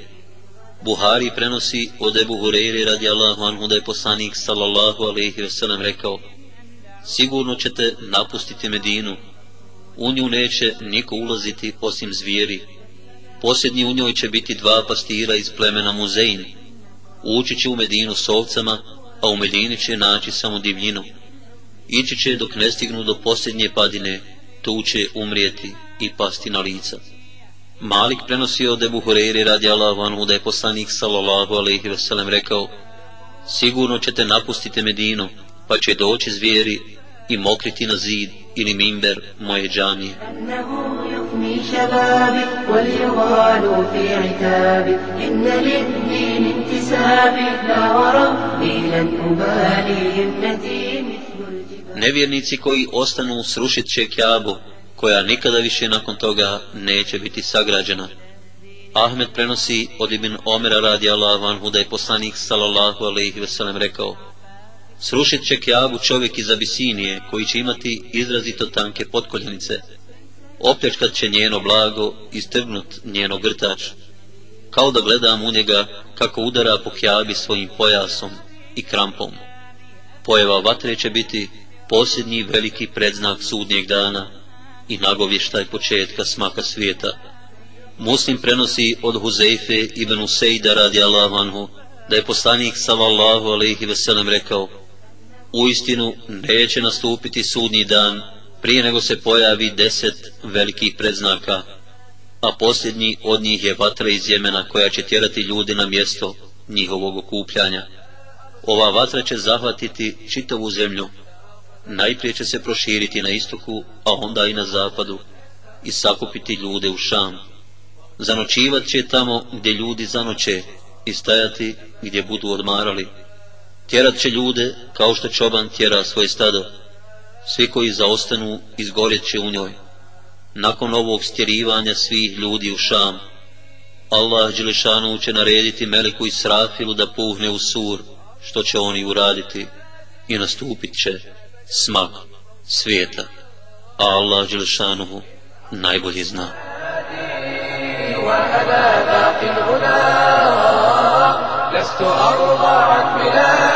Buhari prenosi od Ebu Hureyri radijallahu anhu da je poslanik sallallahu alaihi veselem rekao Sigurno ćete napustiti Medinu, u nju neće niko ulaziti osim zvijeri. Posljednji u njoj će biti dva pastira iz plemena Muzein. Ući će u Medinu s ovcama, a u Medini će naći samo divljinu. Ići će dok ne stignu do posljednje padine, tu će umrijeti i pasti na lica. Malik prenosi od Ebu Hureyri radi Allahu da je poslanik sallallahu alaihi veselem rekao Sigurno ćete napustiti Medinu, pa će doći zvijeri i mokriti na zid ili mimber moje džamije. يفني شبابي وليغالوا في عتابي إن للدين انتسابي لا وربي لن أبالي ابنتي مثل الجبال Nevjernici koji ostanu srušit će Kjabu, koja nikada više nakon toga neće biti sagrađena. Ahmed prenosi od Ibn Omera radi Allahu anhu da je poslanik sallallahu alaihi veselem rekao Srušit će kjavu čovjek iz Abisinije koji će imati izrazito tanke potkoljenice. Opljačkat će njeno blago i strgnut njeno grtač. Kao da gledam u njega kako udara po kjavi svojim pojasom i krampom. Pojeva vatre će biti posljednji veliki predznak sudnjeg dana i nagovještaj početka smaka svijeta. Muslim prenosi od Huzeife ibn Usejda radi Allahu anhu, da je poslanik sallallahu alaihi veselem rekao, u istinu neće nastupiti sudnji dan prije nego se pojavi deset velikih predznaka, a posljednji od njih je vatra iz Jemena koja će tjerati ljude na mjesto njihovog okupljanja. Ova vatra će zahvatiti čitavu zemlju, najprije će se proširiti na istoku, a onda i na zapadu, i sakupiti ljude u šam. Zanočivat će tamo gdje ljudi zanoće i stajati gdje budu odmarali. Tjerat će ljude kao što čoban tjera svoje stado. Svi koji zaostanu izgorjet će u njoj. Nakon ovog stjerivanja svih ljudi u šam, Allah Đelešanu će narediti Meliku i Srafilu da puhne u sur, što će oni uraditi, i nastupit će smak svijeta. A Allah Đelešanu najbolje zna. وأنا باق هنا لست أرضى عن بلادي